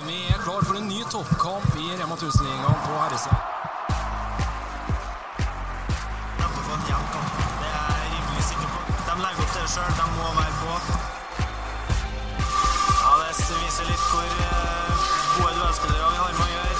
Vi er klar for en ny toppkamp i Rema 1000-ligaen på herresida. Kjempe for en jevn. Det er jeg rimelig sikker på. De legger opp det sjøl. De må være på. Ja, Det viser litt hvor eh, gode duellspillere vi har med å gjøre.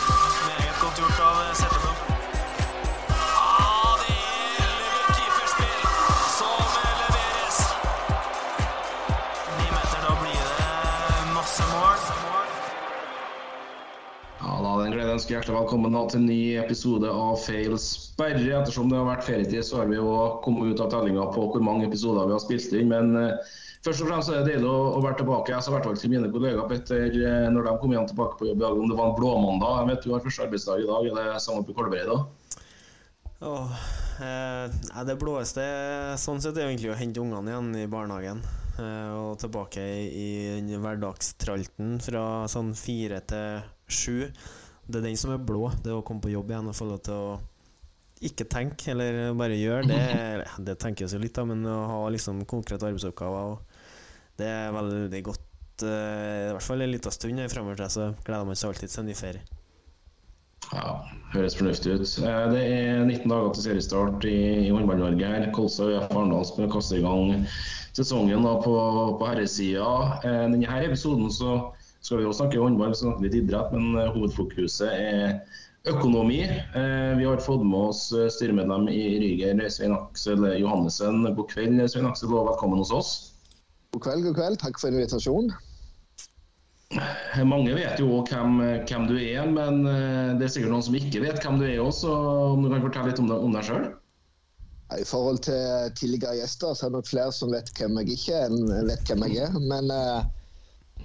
Da er det en glede å ønske hjertelig velkommen til en ny episode av Feil sperre. Ettersom det har vært ferietid, så har vi jo kommet ut av tellinga på hvor mange episoder vi har spilt inn. Men uh, først og fremst er det deilig å, å være tilbake. Jeg sa i hvert fall til mine kollegaer Petter, uh, når de kom igjen tilbake på jobb i dag, om det var en blåmandag. Jeg vet du har første arbeidsdag i dag. Er det samme på Kolberg da? Åh, eh, det blåeste sånn sett er egentlig å hente ungene igjen i barnehagen. Eh, og tilbake i i hverdagstralten fra sånn fire til sju. Det er den som er blå. Det å komme på jobb igjen og få lov til å ikke tenke, eller bare gjøre. Det, det tenkes jo litt, da, men å ha liksom konkrete arbeidsoppgaver og Det er veldig godt. eh, I hvert fall en liten stund fremover til, så gleder man seg alltid til en ny ferie. Ja, høres fornuftig ut. Eh, Det er 19 dager til seriestart i, i håndball-Norge. her. Kolstad og IF Arendal skal kaste i gang sesongen da på, på herresida. Eh, Denne episoden så skal vi også snakke håndball, snakke litt idrett, men eh, hovedfokuset er økonomi. Eh, Vi har fått med oss eh, styremedlem i Ryger, Svein Aksel Johannessen. God kveld, Svein Aksel, og velkommen hos oss. God kveld, god kveld. Takk for invitasjonen. Mange vet jo hvem, hvem du er, men det er sikkert noen som ikke vet hvem du er også. Om du kan fortelle litt om deg, om deg sjøl? I forhold til tidligere gjester, så er det nok flere som vet hvem jeg ikke er, enn vet hvem jeg er. Men eh,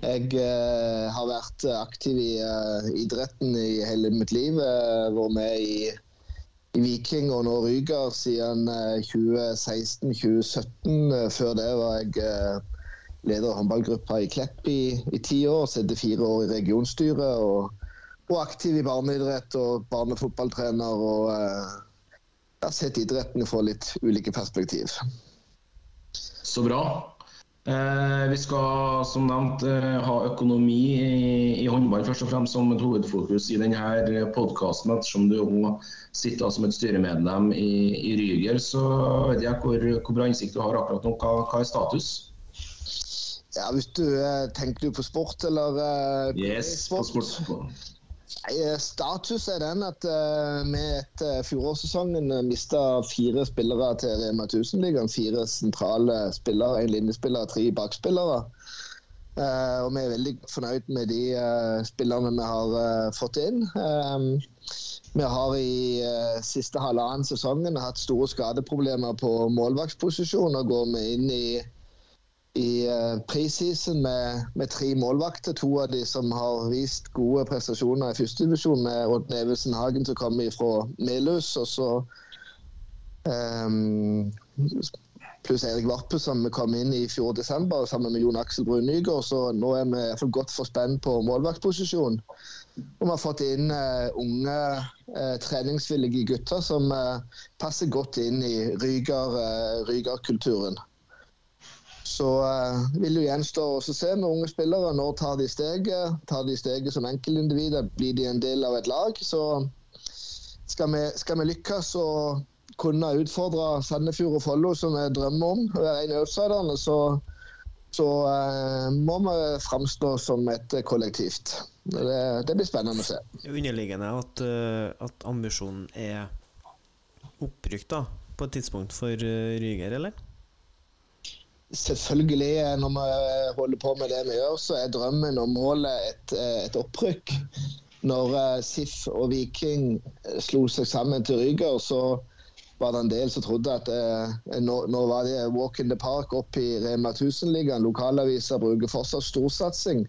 jeg eh, har vært aktiv i eh, idretten i hele mitt liv. Eh, vært med i, i Viking og nå Ryger siden eh, 2016-2017. Eh, før det var jeg eh, leder av håndballgruppa i Klepp i, i ti år. Sitter fire år i regionstyret. Og, og aktiv i barneidrett og barnefotballtrener. og eh, jeg har sett idretten fra litt ulike perspektiv. Så bra. Eh, vi skal som nevnt eh, ha økonomi i, i håndball først og fremst som et hovedfokus i denne podkasten. Ettersom du òg sitter som et styremedlem i, i Ryger, så vet jeg hvor, hvor bra innsikt du har akkurat nå. Hva, hva er status? Ja, hvis du eh, Tenker du på sport, eller? eh, Yes, på sport. Nei, eh, Status er den at vi etter fjorårssesongen uh, mista fire spillere til Rema 1000-ligaen. Fire sentrale spillere, en linjespiller, tre bakspillere. Eh, og vi er veldig fornøyd med de eh, spillerne vi har eh, fått inn. Vi har i siste halvannen sesongen hatt store skadeproblemer på målvaktsposisjon. og går vi inn i i uh, preseason med, med tre målvakter. To av de som har vist gode prestasjoner i førstedivisjon, med Odd Nevesen Hagen som kommer fra Melhus. Og så um, pluss Erik Varpe som kom inn i fjor desember sammen med Jon Aksel Brun Nygaard. Så nå er vi i hvert fall godt forspent på målvaktposisjon. Og vi har fått inn uh, unge uh, treningsvillige gutter som uh, passer godt inn i Ryger-kulturen. Så eh, vil det gjenstå å se med unge spillere. Når tar de steget? Tar de steget som enkeltindivider? Blir de en del av et lag? Så skal vi, skal vi lykkes og kunne utfordre Sandefjord og Follo, som vi drømmer om, være en av outsiderne, så, så eh, må vi framstå som et kollektivt. Det, det, blir spennende å se. Underliggende at, uh, at ambisjonen er opprykk da, på et tidspunkt for uh, Ryger, eller? Selvfølgelig, når vi holder på med det vi gjør, så er drømmen og målet et, et opprykk. Når SIF og Viking slo seg sammen til Ryger, så var det en del som trodde at eh, nå, nå, var det walk in the park opp i Rema 1000-ligaen. Lokalaviser bruker fortsatt storsatsing.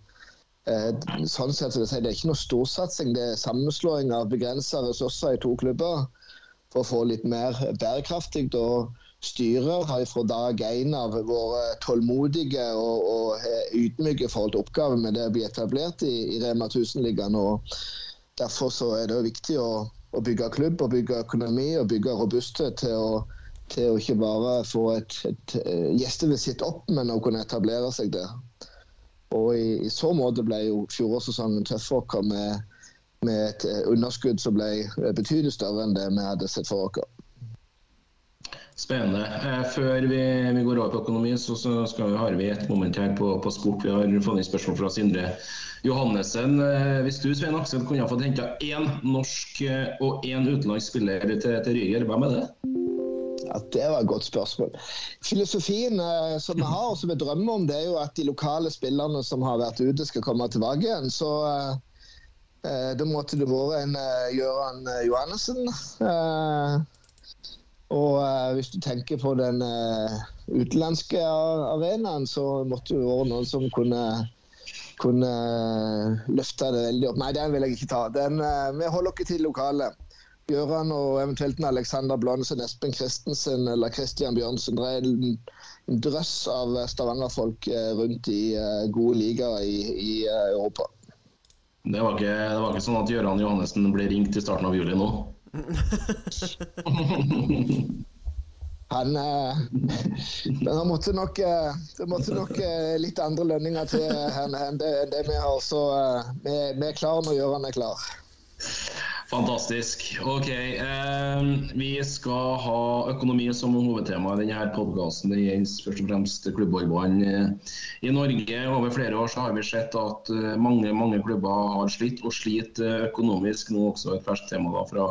Eh, sånn sett så det, det er ikke noe storsatsing, det er sammenslåing av begrensa ressurser i to klubber for å få litt mer bærekraftig. og Styret har fra dag én av vært tålmodige og, og ydmyke i forhold til oppgaven med det å bli etablert i, i Rema 1000-ligaen. Derfor er det viktig å å bygge klubb og bygge økonomi og bygge robusthet til å, til å ikke bare få et, et, et gjestevisitt opp, men å kunne etablere seg der. Og i, i så måte ble jo fjorårssesongen tøff for oss med, med et eh, underskudd som ble betydelig større enn det vi hadde sett for oss. Spennende. Eh, før vi, vi, går over på økonomi, så, så vi, har vi et moment her på, på sport. Vi har fått inn spørsmål fra Sindre Johannessen. Eh, hvis du Svein Aksel, kunne ha fått henta én norsk eh, og én utenlandsk spiller til, til Ryger, hvem er det? Ja, Det var et godt spørsmål. Filosofien som vi har, og som vi drømmer om, det er jo at de lokale spillerne som har vært ute, skal komme tilbake igjen. Så da måtte det vært en Gøran Johannessen. Eh, og eh, hvis du tenker på den eh, utenlandske arenaen, så måtte det være noen som kunne, kunne uh, løfte det veldig opp. Nei, den vil jeg ikke ta. Den, vi holder ikke til lokalet. Gøran og eventuelt en Alexander Blonsen, Espen Christensen eller Christian Bjørnsen. Det er en, drøss av Stavanger-folk rundt i gode ligaer i, i Europa. Det var, ikke, det var ikke sånn at Gøran Johannessen ble ringt i starten av juli nå? Han eh, Det måtte nok, eh, det måtte nok eh, litt andre lønninger til enn det, det vi har. Så vi, vi er klare når Gøran er klar. Fantastisk. Ok. Eh, vi skal ha økonomi som hovedtema i denne podkasten. Det gjelder først og fremst klubbhåndballen eh, i Norge. Over flere år så har vi sett at eh, mange mange klubber har slitt, og sliter eh, økonomisk. Nå også et ferskt tema da, fra,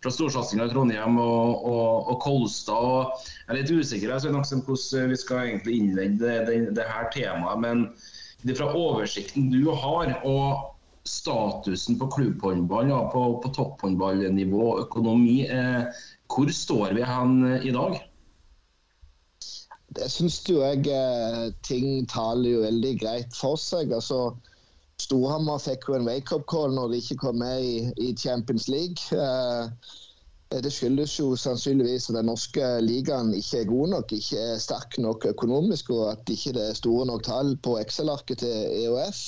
fra storsatsinga i Trondheim og, og, og Kolstad. Jeg er litt usikker jeg, hvordan vi skal egentlig innlede det, det, det her temaet. men det fra oversikten du har, og statusen på klubbhåndball, ja, på, på topphåndballnivå og økonomi. Eh, hvor står vi hen eh, i dag? Det syns jo jeg eh, ting taler jo veldig greit for seg. altså Storhamar fikk jo en wake-up call når de ikke kom med i, i Champions League. Eh, det skyldes jo sannsynligvis at den norske ligaen ikke er god nok, ikke er sterk nok økonomisk, og at ikke det er store nok tall på Excel-arket til EOF.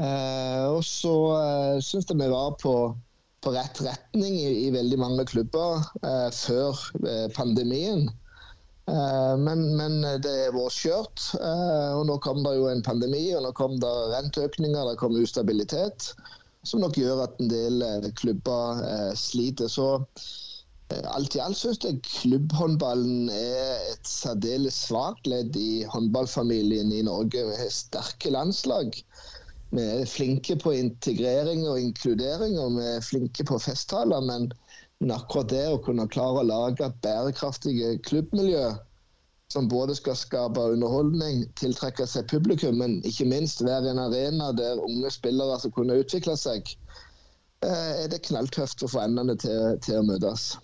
Eh, og så eh, syns jeg vi var på, på rett retning i, i, veldig mange klubber eh, før pandemien. Men, men, det er vært skjørt. Og nå kom det jo en pandemi, og nå kom det renteøkninger, det kom ustabilitet. Som nok gjør at en del klubber sliter. Så alt i alt syns jeg klubbhåndballen er et særdeles svakt ledd i håndballfamilien i Norge. Vi har sterke landslag. Vi er flinke på integrering og inkludering, og vi er flinke på festtaler. Men, men akkurat det å kunne klare å lage bærekraftige klubbmiljø som både skal skape underholdning, tiltrekke seg publikum, men ikke minst være en arena der unge spillere skal kunne utvikle seg, eh, er det knalltøft å få endene til, til å møtes.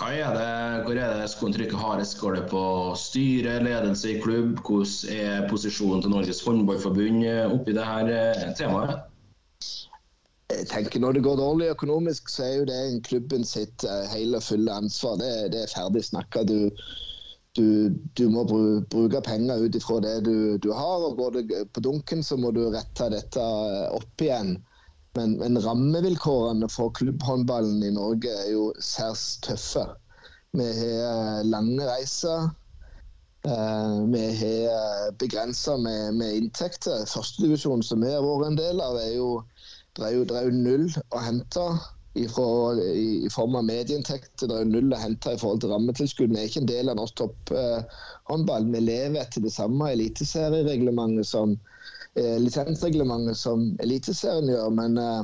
Hva er det, hvor er det skoen trykker hardest? Går det på styre, ledelse i klubb? Hvordan er posisjonen til Norges håndballforbund oppi det her eh, temaet? Jeg tenker Når det går dårlig økonomisk, så er jo det klubben sitt eh, hele og fulle ansvar. Det, det er ferdig snakka. Du, du, du, må bruke penger ut ifra det du, du, har. og Går det på dunken, så må du rette dette opp igjen. Men, men, rammevilkårene for klubbhåndballen i Norge er jo særs tøffe. Vi har lange reiser. Eh, vi har begrensa med, med, inntekter. Førstedivisjonen som vi har vært en del av, er jo, det er jo, det er jo null å hente ifra, i, i, form av medieinntekter. Det er jo null å hente i forhold til rammetilskudd. Vi er ikke en del av norsk topphåndball. vi lever etter det samme eliteseriereglementet som eh, lisensreglementet som Eliteserien gjør, men eh,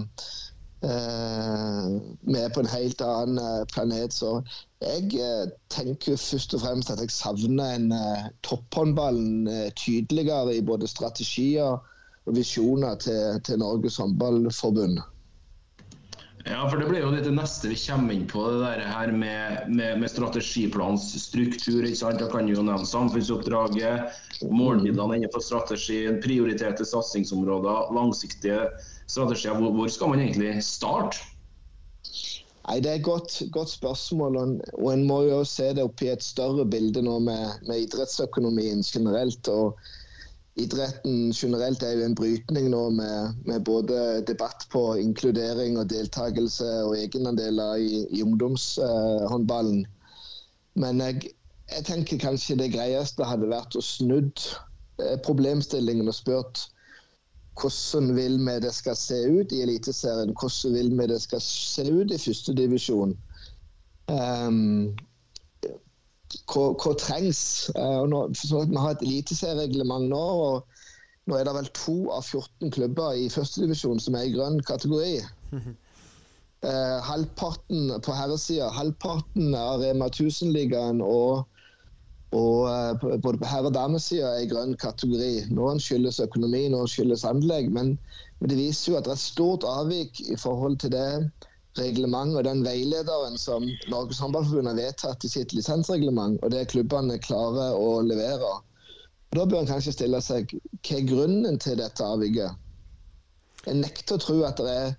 eh, vi er på en helt annen eh, planet. Så jeg eh, tenker først og fremst at jeg savner en eh, topphåndballen tydeligere i både strategier og visjoner til, til Norges håndballforbund. Ja, for Det blir jo det neste vi kommer inn på, det der her med, med, med strategiplanens struktur. ikke sant? Da kan jo nevne samfunnsoppdraget, målmidlene innenfor strategien, prioriterte satsingsområder, langsiktige strategier. Hvor, hvor, skal man egentlig starte? Nei, Det er et godt, godt spørsmål. og En må jo se det opp i et større bilde nå med, med idrettsøkonomien generelt. og idretten generelt er jo en brytning nå med, med, både debatt på inkludering og deltakelse og egenandeler i, i ungdomshåndballen. Eh, Men jeg, jeg, tenker kanskje det greieste hadde vært å snudd eh, problemstillingen og spurt hvordan vil vi det skal se ut i Eliteserien? Hvordan vil vi det skal se ut i førstedivisjon? Um, hva, hva trengs? Og nå, vi har et eliteseriereglement nå. og Nå er det vel to av 14 klubber i førstedivisjon som er i grønn kategori. Uh, halvparten på herresida, halvparten av Rema 1000-ligaen og, og både på herre- og damesida er i grønn kategori. Noen skyldes økonomi, noen skyldes anlegg. Men, men, det viser jo at det er et stort avvik i forhold til det reglement og den veilederen som Norges Håndballforbund har vedtatt i sitt lisensreglement, og det klubbene klarer å levere. Da bør en kanskje stille seg hva er grunnen til dette avviket. Jeg nekter å tro at det er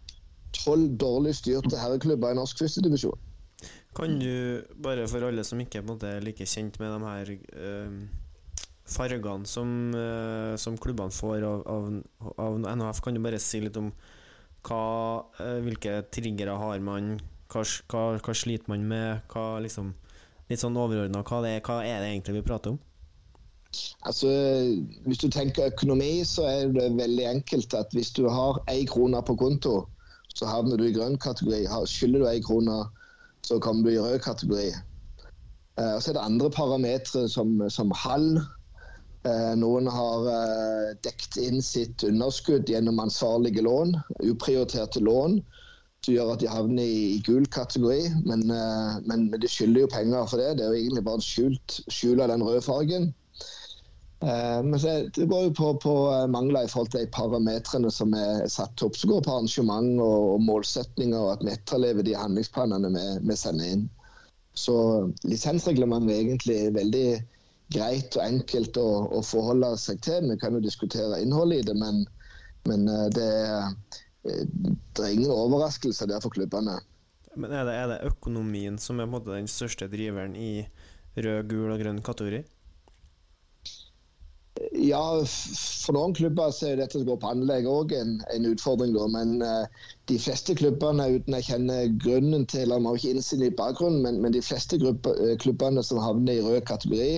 tolv dårlig styrte herreklubber i norsk førstedivisjon. Kan du, bare for alle som ikke er like kjent med de her øh, fargene som, øh, som klubbene får av, av, av, NHF, kan du bare si litt om hva, uh, hvilke triggere har man, hva, hva, hva, sliter man med, liksom Litt sånn overordna, hva, er det egentlig vi prater om? Altså, Hvis du tenker økonomi, så er det veldig enkelt at hvis du har én krone på konto, så havner du i grønn kategori. Skylder du én krone, så kommer du i rød kategori. Eh, og Så er det andre parametere som, som hall. Eh, noen har eh, dekt inn sitt underskudd gjennom ansvarlige lån, uprioriterte lån, som gjør at de havner i, gul kategori. Men, eh, men, de skylder jo penger for det. Det er jo egentlig bare skjult, skjul av den røde fargen. Men det går jo på, på, mangler i forhold til de parametrene som er satt opp. Så går det på arrangement og, og målsetninger, og at vi etterlever de handlingsplanene vi, vi sender inn. Så lisensreglementet er egentlig veldig greit og enkelt å, å, forholde seg til. Vi kan jo diskutere innholdet i det, men, men eh, det, eh, det, er, ingen overraskelse der for klubbene. Men er det, er det økonomien som er den største driveren i rød, gul og grønn kategori? Ja, for noen klubber så er dette som går på anlegg òg en, en, utfordring. Da. Men uh, de fleste klubbene, uten jeg kjenner grunnen til, eller vi har ikke innsyn i bakgrunnen, men, men de fleste grupper, uh, klubbene som havner i rød kategori,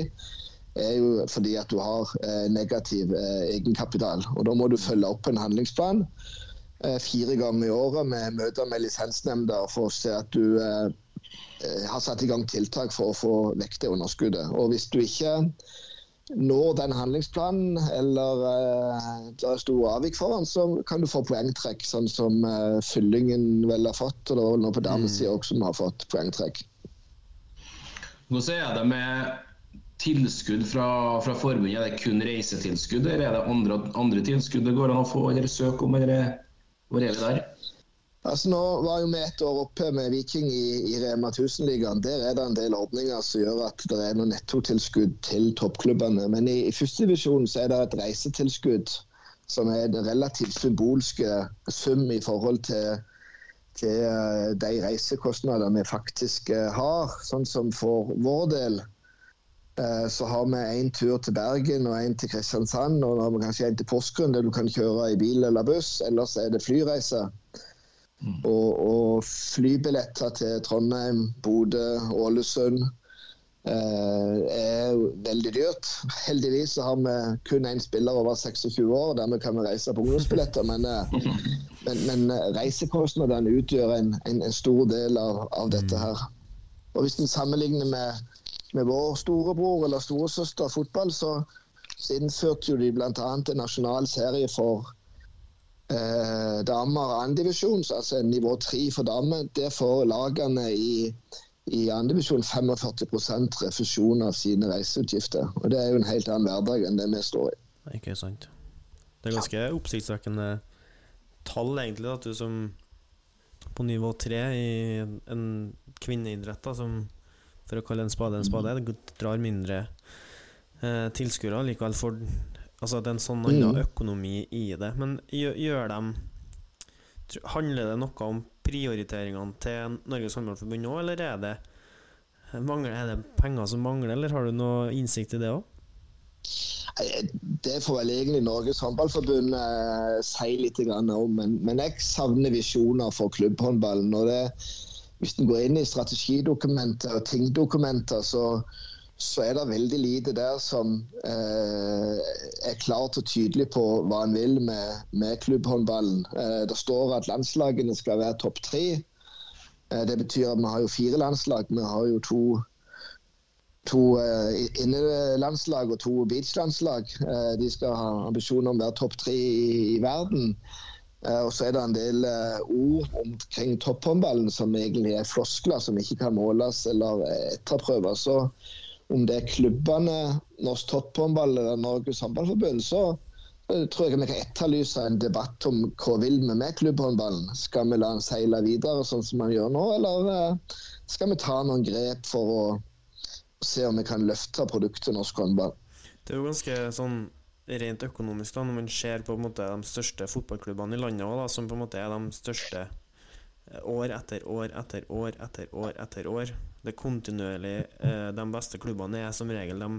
er jo fordi at du har uh, negativ egenkapital. Og Da må du følge opp en handlingsplan fire ganger i året med møter med lisensnemnder for å se at du har satt i gang tiltak for å få vekk det underskuddet. Og hvis du ikke når den handlingsplanen, eller uh, det er store avvik foran, så kan du få poengtrekk, sånn som uh, Fyllingen vel har fått, og det var noe på damesida mm. også som har fått poengtrekk. Nå ser er det med tilskudd fra, fra forbundet? Er det kun reisetilskudd, eller er det andre, andre tilskudd det går an å få eller søke om, eller hvor er det der? Altså Nå var jo vi et år oppe med Viking i, i Rema 1000-ligaen. Der er det en del ordninger som gjør at det er noe nettotilskudd til toppklubbene. Men i, i førstedivisjon er det et reisetilskudd som er en relativt symbolske sum i forhold til, til uh, de reisekostnadene vi faktisk uh, har. Sånn som for vår del så har vi én tur til Bergen og én til Kristiansand. Og nå har vi kanskje én til Porsgrunn der du kan kjøre i bil eller buss. Ellers er det flyreiser. Og, og, flybilletter til Trondheim, Bodø, Ålesund eh, er veldig dyrt. Heldigvis så har vi kun én spiller over 26 år, og dermed kan vi reise på ungdomsbilletter. Men, eh, men, men eh, reisekostnadene utgjør en, en, en, stor del av, av dette mm. her. Og Hvis en sammenligner med, med vår storebror eller storesøster fotball, så, så innførte jo de bl.a. en nasjonal serie for eh, damer andredivisjon, altså nivå tre for damer, der får lagene i, i andredivisjon 45% refusjon av sine reiseutgifter. Og Det er jo en helt annen hverdag enn det vi står i. Ikke sant. Det er ganske oppsiktsvekkende tall, egentlig, at du som på nivå tre i en kvinneidrett, da, som for å kalle en spade en spade, drar mindre eh, tilskuere. Likevel får Altså det er en sånn annen mm. økonomi i det. Men gjør, gjør dem Handler det noe om prioriteringene til Norges Håndballforbund nå, eller er det, mangler, er det penger som mangler, eller har du noe innsikt i det òg? Det får vel egentlig Norges Håndballforbund eh, si litt om, men, men, jeg savner visjoner for klubbhåndballen. og det hvis en går inn i strategidokumenter og tingdokumenter, så, så er det veldig lite der som eh, er klart og tydelig på hva en vil med, med klubbhåndballen. Eh, det står at landslagene skal være topp tre. Eh, det betyr at vi har jo fire landslag. Vi har jo to, to eh, innelandslag og to beachlandslag. Eh, de skal ha ambisjoner om å være topp tre i, i verden. Eh, og så er det en del ord omkring topphåndballen som egentlig er floskler som ikke kan måles eller etterprøves. Så om det er klubbene, Norsk Topphåndball eller Norges Håndballforbund, så tror jeg vi kan etterlyse en debatt om hva vil vi med klubbhåndballen. Skal vi la den seile videre sånn som man gjør nå, eller eh, skal vi ta noen grep for å se om vi kan løfte produktet norsk håndball? Det er jo ganske sånn rent økonomisk, da, når man ser på en måte de største fotballklubbene i landet, også, som på en måte er de største eh, år etter år etter år etter år etter år det kontinuerlig eh, De beste klubbene er som regel de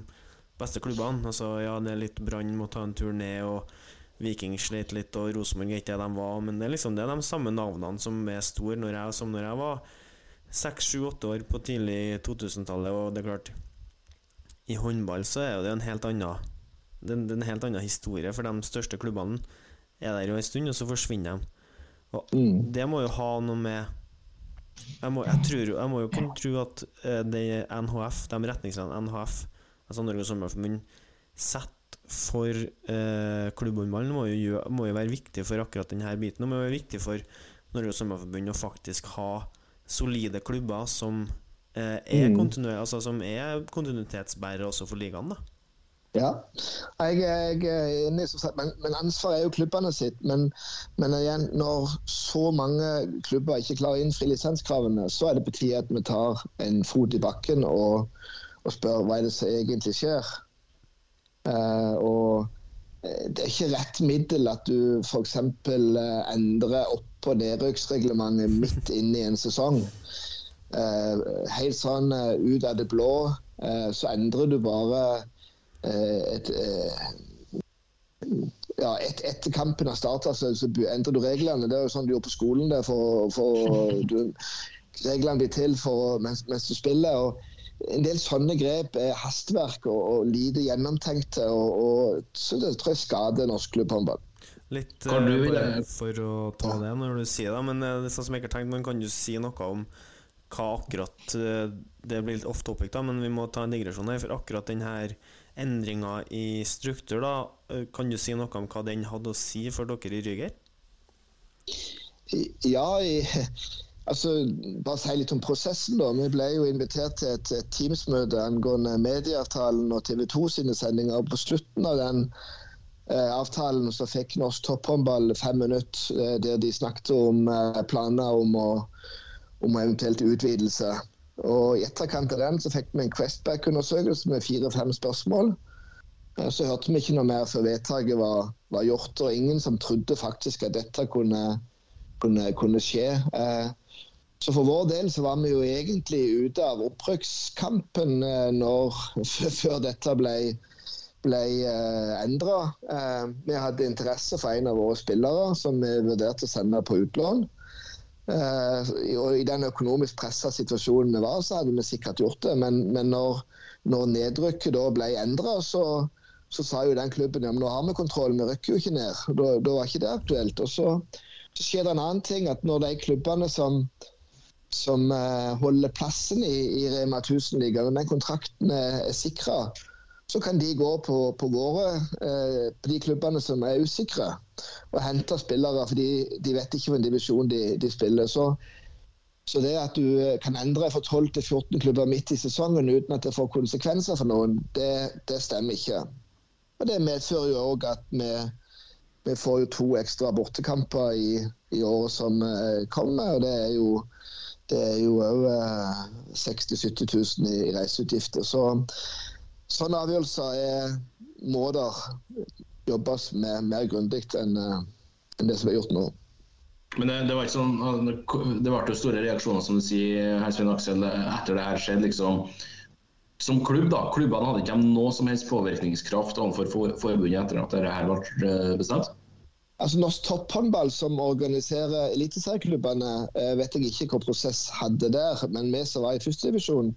beste klubbene. Altså, ja, det er litt Brann må ta en tur ned, og Viking slet litt, og Rosenborg er ikke det de var. Men det er liksom det er de samme navnene som er store når jeg, som når jeg var seks, sju, åtte år på tidlig 2000-tallet. Og det er klart, i håndball så er det en helt annen det er en helt annen historie, for de største klubbene er der jo en stund, og så forsvinner de. Og mm. det må jo ha noe med jeg må, jeg, tror, jeg må jo kunne tro at uh, det NHF, de retningslinjene NHF, altså Norges Håndballforbund, setter for uh, klubbhåndballen, må, må, jo være viktig for akkurat denne biten. Og må jo være viktig for Norges Håndballforbund å faktisk ha solide klubber som uh, er, mm. altså, som er kontinuitetsbærere også for ligaen. da ja, jeg, jeg er enig, men, men ansvaret er jo klubbene sitt. Men, men, igjen, når så mange klubber ikke klarer å innfri lisenskravene, så er det på tide at vi tar en fot i bakken og, og spør hva er det som egentlig skjer. Uh, og eh, det er ikke rett middel at du f.eks. Uh, endrer opp- og nedrykksreglementet midt inne i en sesong. Uh, helt sånn uh, ut av det blå så endrer du bare Eh, et, eh, ja, et, etter kampen har starta, så, så, endrer du reglene. Det er jo sånn du gjør på skolen. Der, for, for du, reglene blir til for, mens, mens, du spiller. og En del sånne grep er hastverk og, og lite gjennomtenkte. Og, og, så det tror jeg skader norsk klubbhåndball. Litt uh, bare for å ta det når du sier det, men det er sånn som jeg ikke har tenkt, man kan jo si noe om hva akkurat Det blir litt off topic, da, men vi må ta en digresjon her. For akkurat den her endringer i struktur, da. Eh, kan du si noe om hva den hadde å si for dere i Ryger? Ja, i, altså bare si litt om prosessen. da. Vi ble jo invitert til et, et Teams-møte angående medieavtalen og TV 2 sine sendinger. På slutten av den eh, avtalen så fikk Norsk Topphåndball fem minutter eh, der de snakket om eh, planer om å om eventuelt utvidelse. Og I etterkant av den så fikk vi en Questback-undersøkelse med fire-fem spørsmål. Eh, så hørte vi ikke noe mer før vedtaket var, var, gjort, og ingen som trodde faktisk at dette kunne, kunne, kunne skje. Eh, så for vår del så var vi jo egentlig ute av opprykkskampen når, før dette ble, ble endra. Vi hadde interesse for en av våre spillere som vi vurderte å sende på utlån. Uh, og I den økonomisk pressa situasjonen vi var, så hadde vi sikkert gjort det. Men, men når, når, nedrykket da ble endra, så, så, sa jo den klubben ja, men nå har vi kontroll, vi rykker jo ikke ned. Da, da var ikke det aktuelt. Og så, så, skjer det en annen ting, at når de klubbene som, som uh, holder plassen i, i Rema 1000-ligaen, når den kontrakten er, er sikra, så kan de gå på, på våre, eh, på de klubbene som er usikre, og hente spillere. For de vet ikke hvilken divisjon de, de spiller. Så, så, det at du kan endre fra 12 til 14 klubber midt i sesongen uten at det får konsekvenser for noen, det, det stemmer ikke. Og Det medfører jo òg at vi, vi, får jo to ekstra bortekamper i, i året som eh, kommer. og det er jo det er jo òg eh, 60 000-70 000 i, i reiseutgifter. Så sånne avgjørelser er måter jobbes med mer grundig enn, eh, enn det som er gjort nå. Men det, det, var ikke sånn, det ble jo store reaksjoner som du sier, Svein Aksel, etter det her skjedde. liksom som klubb, da, Klubbene hadde ikke noe som helst påvirkningskraft overfor forbundet etter at dette her ble eh, bestemt? Altså Norsk topphåndball, som organiserer eliteserieklubbene, eh, vet jeg ikke hva prosess hadde der. Men vi som var i førstedivisjon,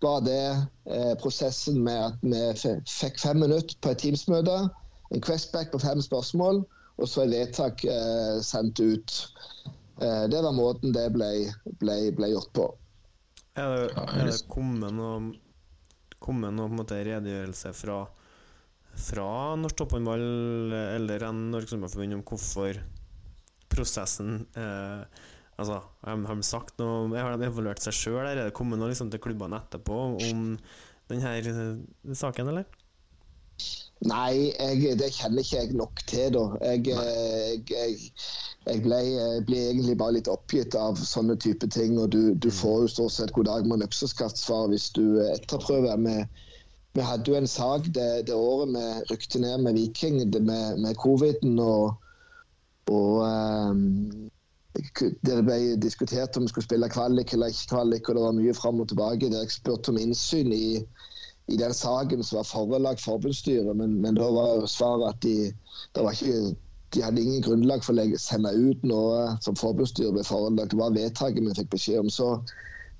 var det eh, prosessen med at vi fikk fem minutter på et Teams-møte, en questback på fem spørsmål, og så et vedtak eh, sendt ut. Eh, det var måten det ble, ble, ble gjort på. Er det, er det kommet noe, kommet noe på en måte, redegjørelse fra, fra Norsk Topphåndball eller en Norges Håndballforbund om hvorfor prosessen eh, Altså, har de- sagt noe Har de evaluert seg sjøl, eller er det kommet noe liksom, til klubbene etterpå om denne eh, saken, eller? Nei, jeg, det kjenner ikke jeg nok til, da. Jeg, eh, jeg, jeg, ble, ble egentlig bare litt oppgitt av sånne type ting. Og du, du får jo stort sett god dag med økseskaft-svar hvis du etterprøver. Vi, vi hadde jo en sak det, det året vi rykte ned med Viking med, med coviden. og, og ehm, det ble diskutert om vi skulle spille kvalik eller ikke kvalik, og det var mye fram og tilbake. Der jeg spurte om innsyn i, i den saken som var forelagt forbundsstyret, men, men da var svaret at de, ikke, de hadde ingen grunnlag for å sende ut noe som forbundsstyret ble forelagt. Det var vedtaket vi fikk beskjed om. Så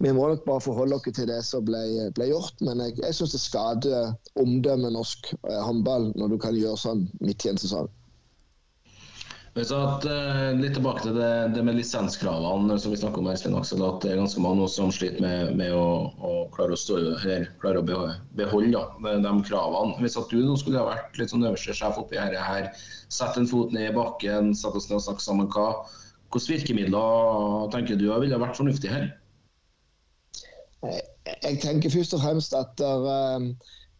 vi må nok bare forholde oss til det som ble, ble gjort. Men jeg, jeg syns det skader omdømmet norsk eh, håndball når du kan gjøre sånn midt i en sesong. At, uh, litt tilbake til det, det med lisenskravene som vi snakker om her, Svein Aksel. At det er ganske mange som sliter med, med å, å klare å stå her, klare å beholde, de, de kravene. Hvis at du nå skulle ha vært litt sånn øverste sjef oppi her, her sett en fot ned i bakken, satt oss ned og snakket sammen, hva hvilke virkemidler tenker du ville vært fornuftig her? Jeg, tenker først og fremst at der, eh,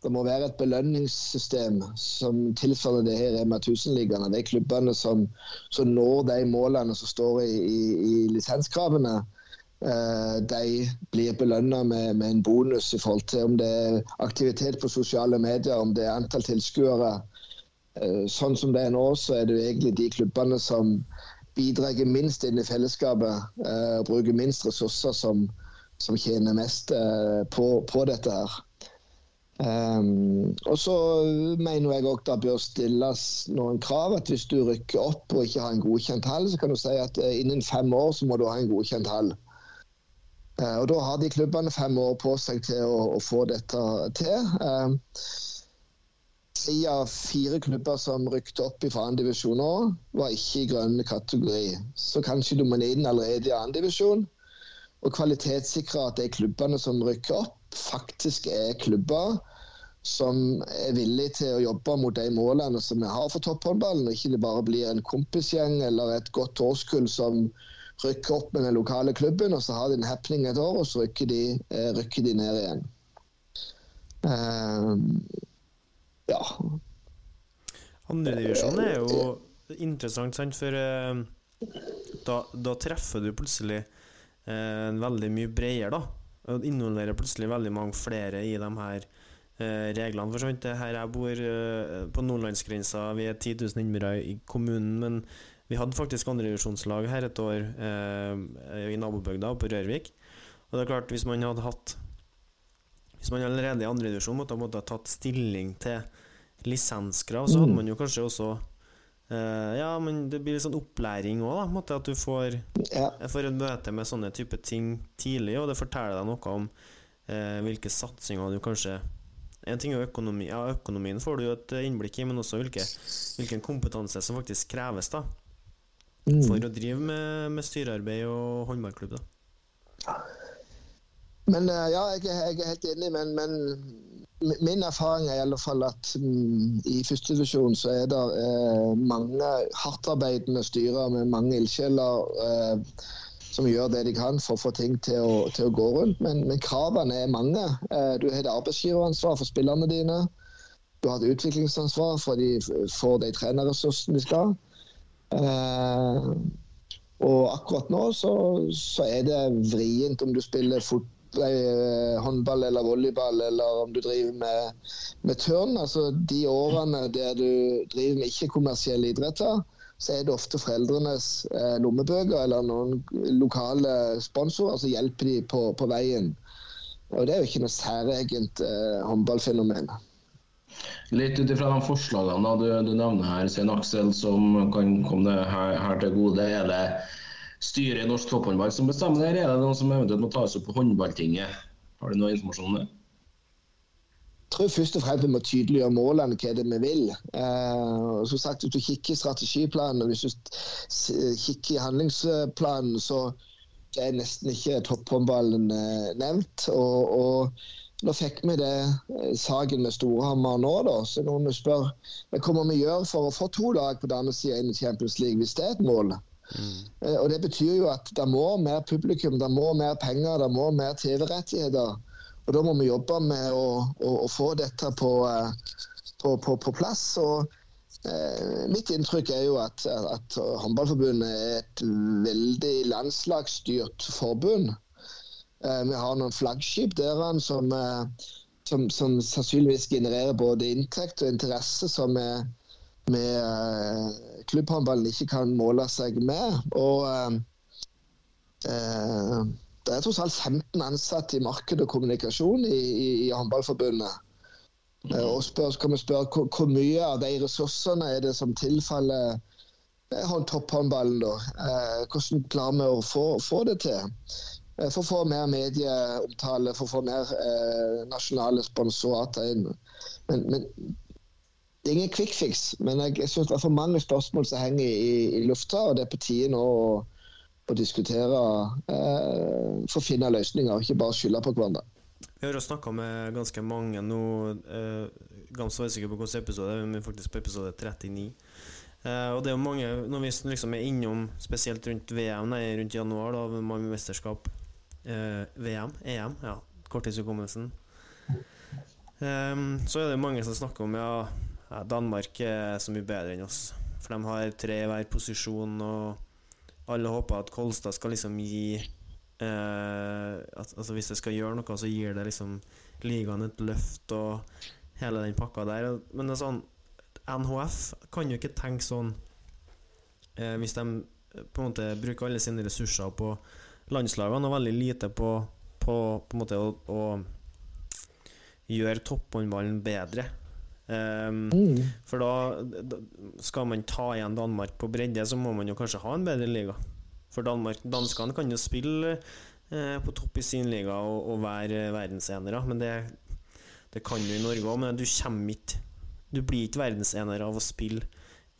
det må være et belønningssystem som tilsvarer det her Rema 1000-ligaene. De klubbene som, som når de målene som står i, i, i lisenskravene, eh, de blir belønna med, med en bonus i forhold til om det er aktivitet på sosiale medier, om det er antall tilskuere. Eh, Sånn som det er nå, så er det jo egentlig de klubbene som bidrar minst inn i fellesskapet eh, og bruker minst ressurser, som, som tjener mest eh, på, på dette her. Um, og så mener jeg òg det bør stilles noen krav. at Hvis du rykker opp og ikke har en godkjent hall, så kan du si at eh, innen fem år så må du ha en godkjent hall. Uh, og Da har de klubbene fem år på seg til å, å få dette til. Um, Tre fire klubber som rykte opp i andredivisjon nå, var ikke i grønn kategori. Så kanskje du må inn allerede i andredivisjon og kvalitetssikre at de klubbene som rykker opp, faktisk er klubber som er villige til å jobbe mot de målene som vi har for topphåndballen, og ikke det bare blir en kompisgjeng eller et godt årskull som rykker opp med den lokale klubben, og så har de en happening et år, og så rykker de, eh, rykker de ned igjen. Eh, ja. Andredivisjon er jo interessant, sant, for eh, da, da treffer du plutselig eh, veldig mye bredere, da. Og involverer plutselig veldig mange flere i de her eh, reglene. For sant, her jeg bor eh, på nordlandsgrensa, vi er 10 000 innbyggere i kommunen, men vi hadde faktisk andrevisjonslag her et år eh, i nabobygda, på Rørvik. Og det er klart, hvis man hadde hatt Hvis man allerede i andredivisjon måtte, måtte ha tatt stilling til lisenskrav, så hadde man jo kanskje også eh, Ja, men det blir litt sånn opplæring òg, da. måte At du får, ja. får et møte med sånne type ting tidlig, og det forteller deg noe om eh, hvilke satsinger du kanskje En ting er økonomi, ja, økonomien får du jo et innblikk i, men også hvilke, hvilken kompetanse som faktisk kreves da for å drive med, med styrearbeid og håndballklubb. da Men eh, ja, jeg jeg er helt enig, men, men min erfaring er i alle fall at mm, i første divisjon så er det eh, mange hardtarbeidende styrer med mange ildsjeler eh, som gjør det de kan for å få ting til å, til å gå rundt. Men, men kravene er mange. Eh, du har et arbeidsgiveransvar for spillerne dine. Du har et utviklingsansvar for de for de trenerressursene de skal. Eh, og akkurat nå så, så er det vrient om du spiller fot, eh, håndball eller volleyball, eller om du driver med, med turn. Altså, de årene der du driver med ikke-kommersielle idretter, så er det ofte foreldrenes eh, lommebøker eller noen lokale sponsorer som hjelper de på, på veien. Og det er jo ikke noe særegent eh, håndballfenomen. Litt ut ifra de forslagene du, du nevner her, Svein Aksel, som kan komme her, her til gode. Er det styret i norsk topphåndball som bestemmer det, eller er det noen som eventuelt må tas opp på håndballtinget? Har du noe informasjon om det? Tror først og fremst vi må tydeliggjøre målene, hva det er vi vil. Eh, som sagt, Hvis du kikker i strategiplanen og hvis du kikker i handlingsplanen, så er nesten ikke topphåndballen eh, nevnt. Og, og nå fikk vi det eh, saken med Storhamar nå, da. Så vi spørre hva kommer vi gjøre for å få to lag på damesida inn i Champions League, hvis det er et mål. Mm. Og Det betyr jo at det må mer publikum, det må mer penger, det må mer TV-rettigheter. Og Da må vi jobbe med å, å, å få dette på, på, på, på plass. og eh, Mitt inntrykk er jo at, at Håndballforbundet er et veldig landslagsstyrt forbund. Eh, vi har noen flaggskip der som, eh, som, som, sannsynligvis genererer både inntekt og interesse som er med eh, klubbhåndballen ikke kan måle seg med. Og eh, eh det er tross alt 15 ansatte i marked og kommunikasjon i, i, i Håndballforbundet. Eh, og spør, kan vi spørre hvor, hvor, mye av de ressursene er det som tilfaller eh, topphåndballen? da? Eh, hvordan klarer vi å få, få det til? Eh, for å få mer medieomtale, for å få mer eh, nasjonale sponsorater inn. Men, men, det er ingen quick fix. Men jeg, jeg syns det er for mange spørsmål som henger i, i lufta, og det er på tide nå å å diskutere eh, for å finne løsninger, og ikke bare skylde på hverandre. Vi har snakka med ganske mange nå, eh, ganske usikker på hvilken episode, men faktisk på episode 39. Eh, og det er jo mange, når vi liksom er innom, spesielt rundt VM, nei, rundt januar, da, med mesterskap, eh, VM, EM, ja, korttidshukommelsen, eh, så er det mange som snakker om ja, Danmark er så mye bedre enn oss. For de har tre i hver posisjon. og alle håper at Kolstad skal liksom gi eh, at, Altså Hvis det skal gjøre noe, så gir det liksom ligaen et løft og hele den pakka der. Men det er sånn NHF kan jo ikke tenke sånn eh, hvis de på en måte bruker alle sine ressurser på landslagene og veldig lite på, på, på en måte å, å gjøre topphåndballen bedre. Um, mm. For da, da, skal man ta igjen Danmark på bredde, så må man jo kanskje ha en bedre liga. For Danmark, danskene kan jo spille eh, på topp i sin liga og, og være verdensenere, men det, det kan du i Norge òg. Men du kommer ikke Du blir ikke verdensener av å spille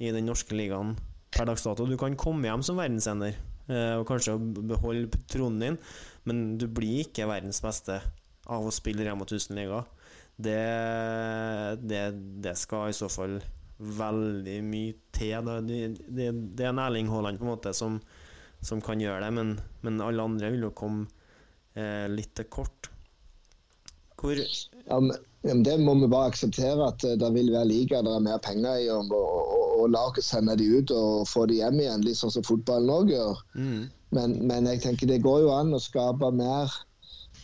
i den norske ligaen per dags dato. Du kan komme hjem som verdensener eh, og kanskje beholde tronen din, men du blir ikke verdens beste av å spille Rema 1000-liga det, det, det, skal i så fall veldig mye til. Det, det, det er en Erling Haaland på en måte som, som kan gjøre det, men, men, alle andre vil jo komme eh, litt til kort. Hvor ja, men Det må vi bare akseptere, at eh, det vil være liga det er mer penger i. Og, og, og laget sende de ut og få de hjem igjen, litt sånn som fotballen òg gjør. Mm. Men, men, jeg tenker det går jo an å skape mer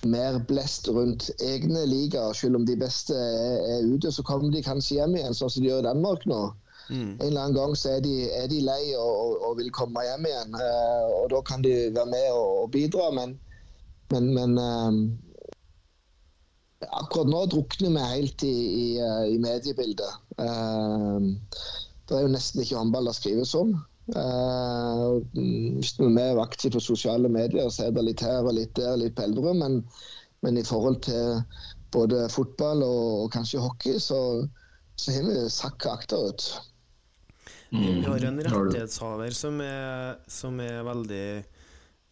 mer blest rundt egne ligaer. Selv om de beste er, er, ute, så kommer de kanskje hjem igjen, sånn som de gjør i Danmark nå. Mm. En eller annen gang så er de, er de lei og, og, og, vil komme hjem igjen. Uh, og Da kan de være med og, og bidra, men, men, men uh, akkurat nå drukner vi helt i, i, uh, i mediebildet. det er jo nesten ikke håndball det skrives om. Uh, hvis vi er aktive på sosiale medier, så er det litt her og litt der, litt på Elverum. Men, men, i forhold til både fotball og, og kanskje hockey, så, så har vi sakka akterut. Mm. Vi har en rettighetshaver som er, som er veldig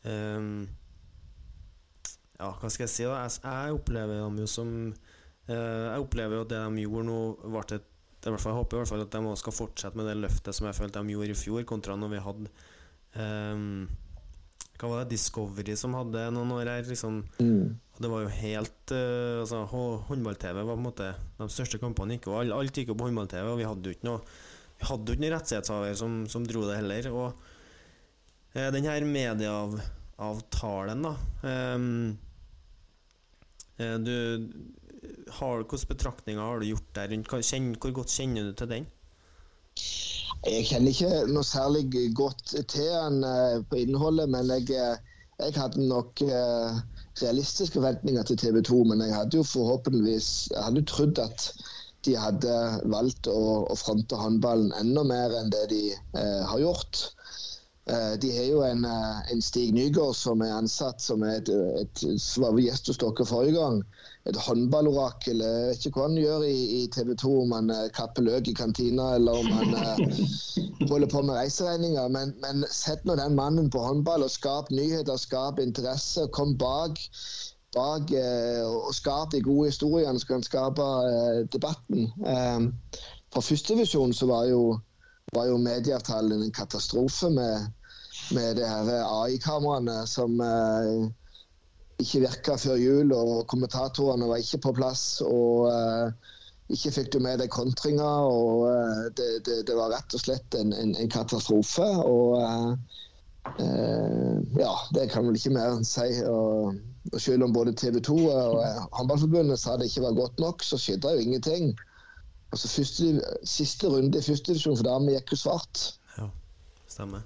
um, Ja, hva skal jeg si? da Jeg, jeg opplever dem jo som uh, Jeg opplever jo at det de gjorde nå, ble et det er hvert fall, jeg håper i hvert fall at de skal fortsette med det løftet som jeg følte de gjorde i fjor, kontra når vi hadde um, Hva var det? Discovery som hadde noen år her. Liksom. Mm. Det var jo helt uh, altså, Håndball-TV var på en måte De største kampene gikk jo Alt, alt gikk jo på håndball-TV, og vi hadde jo ikke noe Vi hadde jo ikke noen rettighetshaver som, som, dro det heller. Og uh, den her medieavtalen, da um, uh, Du har, hvilke betraktninger har du gjort der rundt? Hvor godt kjenner du til den? Jeg kjenner ikke noe særlig godt til den uh, på innholdet, men jeg, eh, jeg hadde nok uh, realistiske forventninger til TV 2. Men jeg hadde jo forhåpentligvis jeg hadde trodd at de hadde valgt å, å fronte håndballen enda mer enn det de eh, har gjort. Eh, De har jo en, eh, en Stig Nygaard som er ansatt som er et, et var gjest hos dere forrige gang. Et håndballorakel. Jeg vet ikke hva han gjør i, i TV 2, om han eh, kapper løk i kantina eller om han holder på med reiseregninger. Men, men sett nå den mannen på håndball og skap nyheter, skap interesse. Kom bak, bak og skap de gode historiene som kan skape debatten. Fra førstedivisjon så var jo var jo medieavtalen en katastrofe med, med det AI-kameraene som eh, ikke virka før jul, og kommentatorene var ikke på plass. og eh, ikke fikk du med deg kontringer, og eh, det, det, det var rett og slett en, en, en katastrofe. Og eh, eh, ja, det kan vel ikke mer enn si. Og, og selv om både TV 2 og eh, Håndballforbundet sa det ikke var godt nok, så skjedde jo ingenting. Altså første, Siste runde i første divisjon for damer gikk jo svart. Ja, stemmer.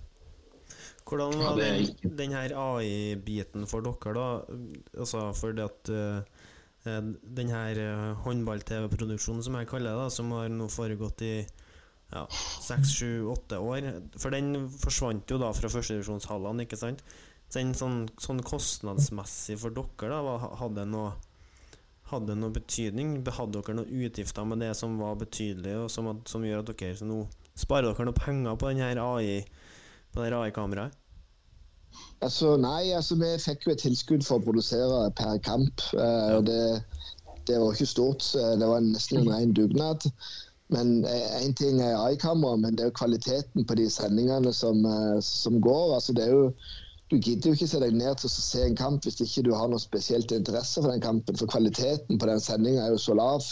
Hvordan var det den, den her AI-biten for dere, da? Altså fordi at eh, eh, den her eh, håndball-TV-produksjonen, som jeg kaller det, da, som har nå foregått i ja, seks, sju, åtte år For den forsvant jo da fra førstedivisjonshallene, ikke sant? Så den sånn, sånn kostnadsmessig for dere, da, hadde det noe hadde det noe betydning? Hadde dere noen utgifter med det som var betydelig, og som, at- som gjør at dere så nå sparer dere noen penger på denne AI på det AI-kameraet? Altså, nei, altså vi fikk jo et tilskudd for å produsere per kamp. eh, og det, det var ikke stort. Det var nesten en ren dugnad. Men én ting er AI-kamera, men det er jo kvaliteten på de sendingene som, eh, som går. altså det er jo du gidder jo ikke se deg ned til å se en kamp hvis ikke du har noe spesielt interesse for den kampen. For kvaliteten på den sendinga er jo så lav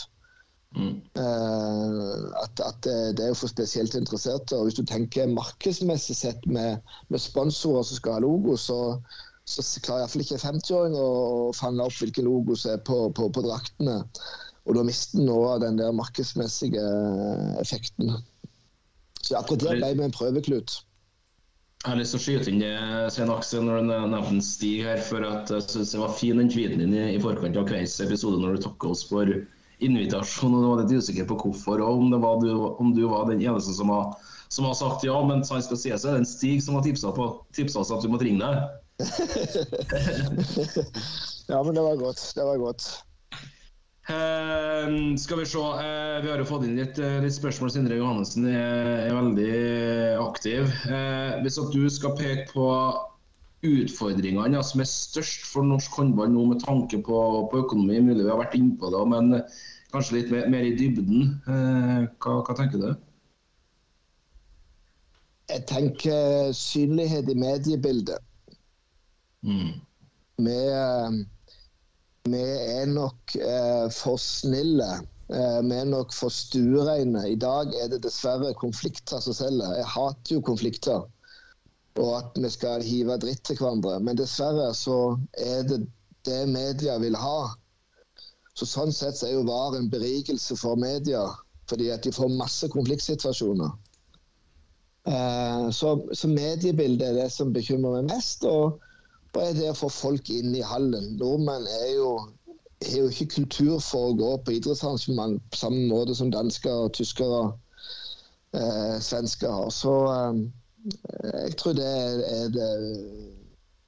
Mm. eh, at, at det, det er jo for spesielt interesserte. Og hvis du tenker markedsmessig sett med, med sponsorer som skal ha logo, så, så klarer iallfall ikke 50-åring å, fange opp hvilke logo som er på, på, på draktene. Og da mister en noe av den der markedsmessige effekten. Så akkurat der ble vi en prøveklut. Jeg har lyst til å skyte inn det, Svein Aksel, når du nevnte en Stig her. For at jeg synes det var fin den tweeten din i, forkant av kveldens episode når du takka oss for invitasjon. og Du var litt usikker på hvorfor, og om, du, om du var den eneste som har, som har sagt ja. Men sant skal sies, det er en Stig som har tipsa oss at du måtte ringe deg. Ja, men det var godt. Det var godt. Eh, skal vi se. Uh, vi har jo fått inn litt, eh, litt spørsmål. Sindre Johannessen er, er veldig aktiv. Uh, hvis at du skal peke på utfordringene ja, som er størst for norsk håndball nå med tanke på, på økonomi, mulig vi har vært inne på det, men kanskje litt mer, mer i dybden. Hva, hva tenker du? Jeg tenker synlighet i mediebildet. Mm. Med vi er nok eh, for snille. Eh, vi er nok for stuereine. I dag er det dessverre konflikter som selger. Jeg hater jo konflikter. Og at vi skal hive dritt til hverandre. Men dessverre så er det det media vil ha. Så Sånn sett så er jo VAR en berikelse for media, fordi at de får masse konfliktsituasjoner. Eh, så, så mediebildet er det som bekymrer meg mest. og og er det å få folk inn i hallen. Nordmenn er jo, har jo ikke kultur for å gå på idrettsarrangement på samme måte som dansker, tyskere, eh, svensker har. Så eh, jeg tror det er, er det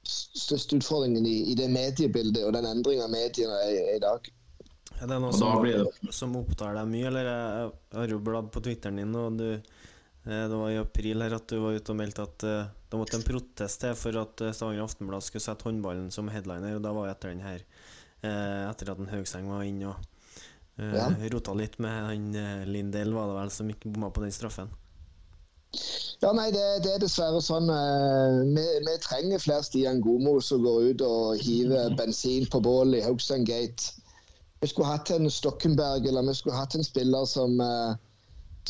største utfordringen i, i det mediebildet og den endringen av mediene er, er i dag. Er det noe som, det- som opptar deg mye, eller jeg har jo bladd på Twitteren din, og du, det var i april her at du var ute og meldte at eh, det måtte en protest til for at eh, Stavanger Aftenblad skulle sette håndballen som headliner, og da var jeg etter den her eh, Etter at en Høgseng var inne og eh, Ja. rota litt med han eh, Lindell, var det vel, som ikke bomma på den straffen. Ja, nei, det, det er dessverre sånn. eh, Vi, vi trenger flere Stian Gomo som går ut og hiver bensin på bålet i Haugesund Gate. Vi skulle hatt en Stokkenberg eller vi skulle hatt en spiller som, eh,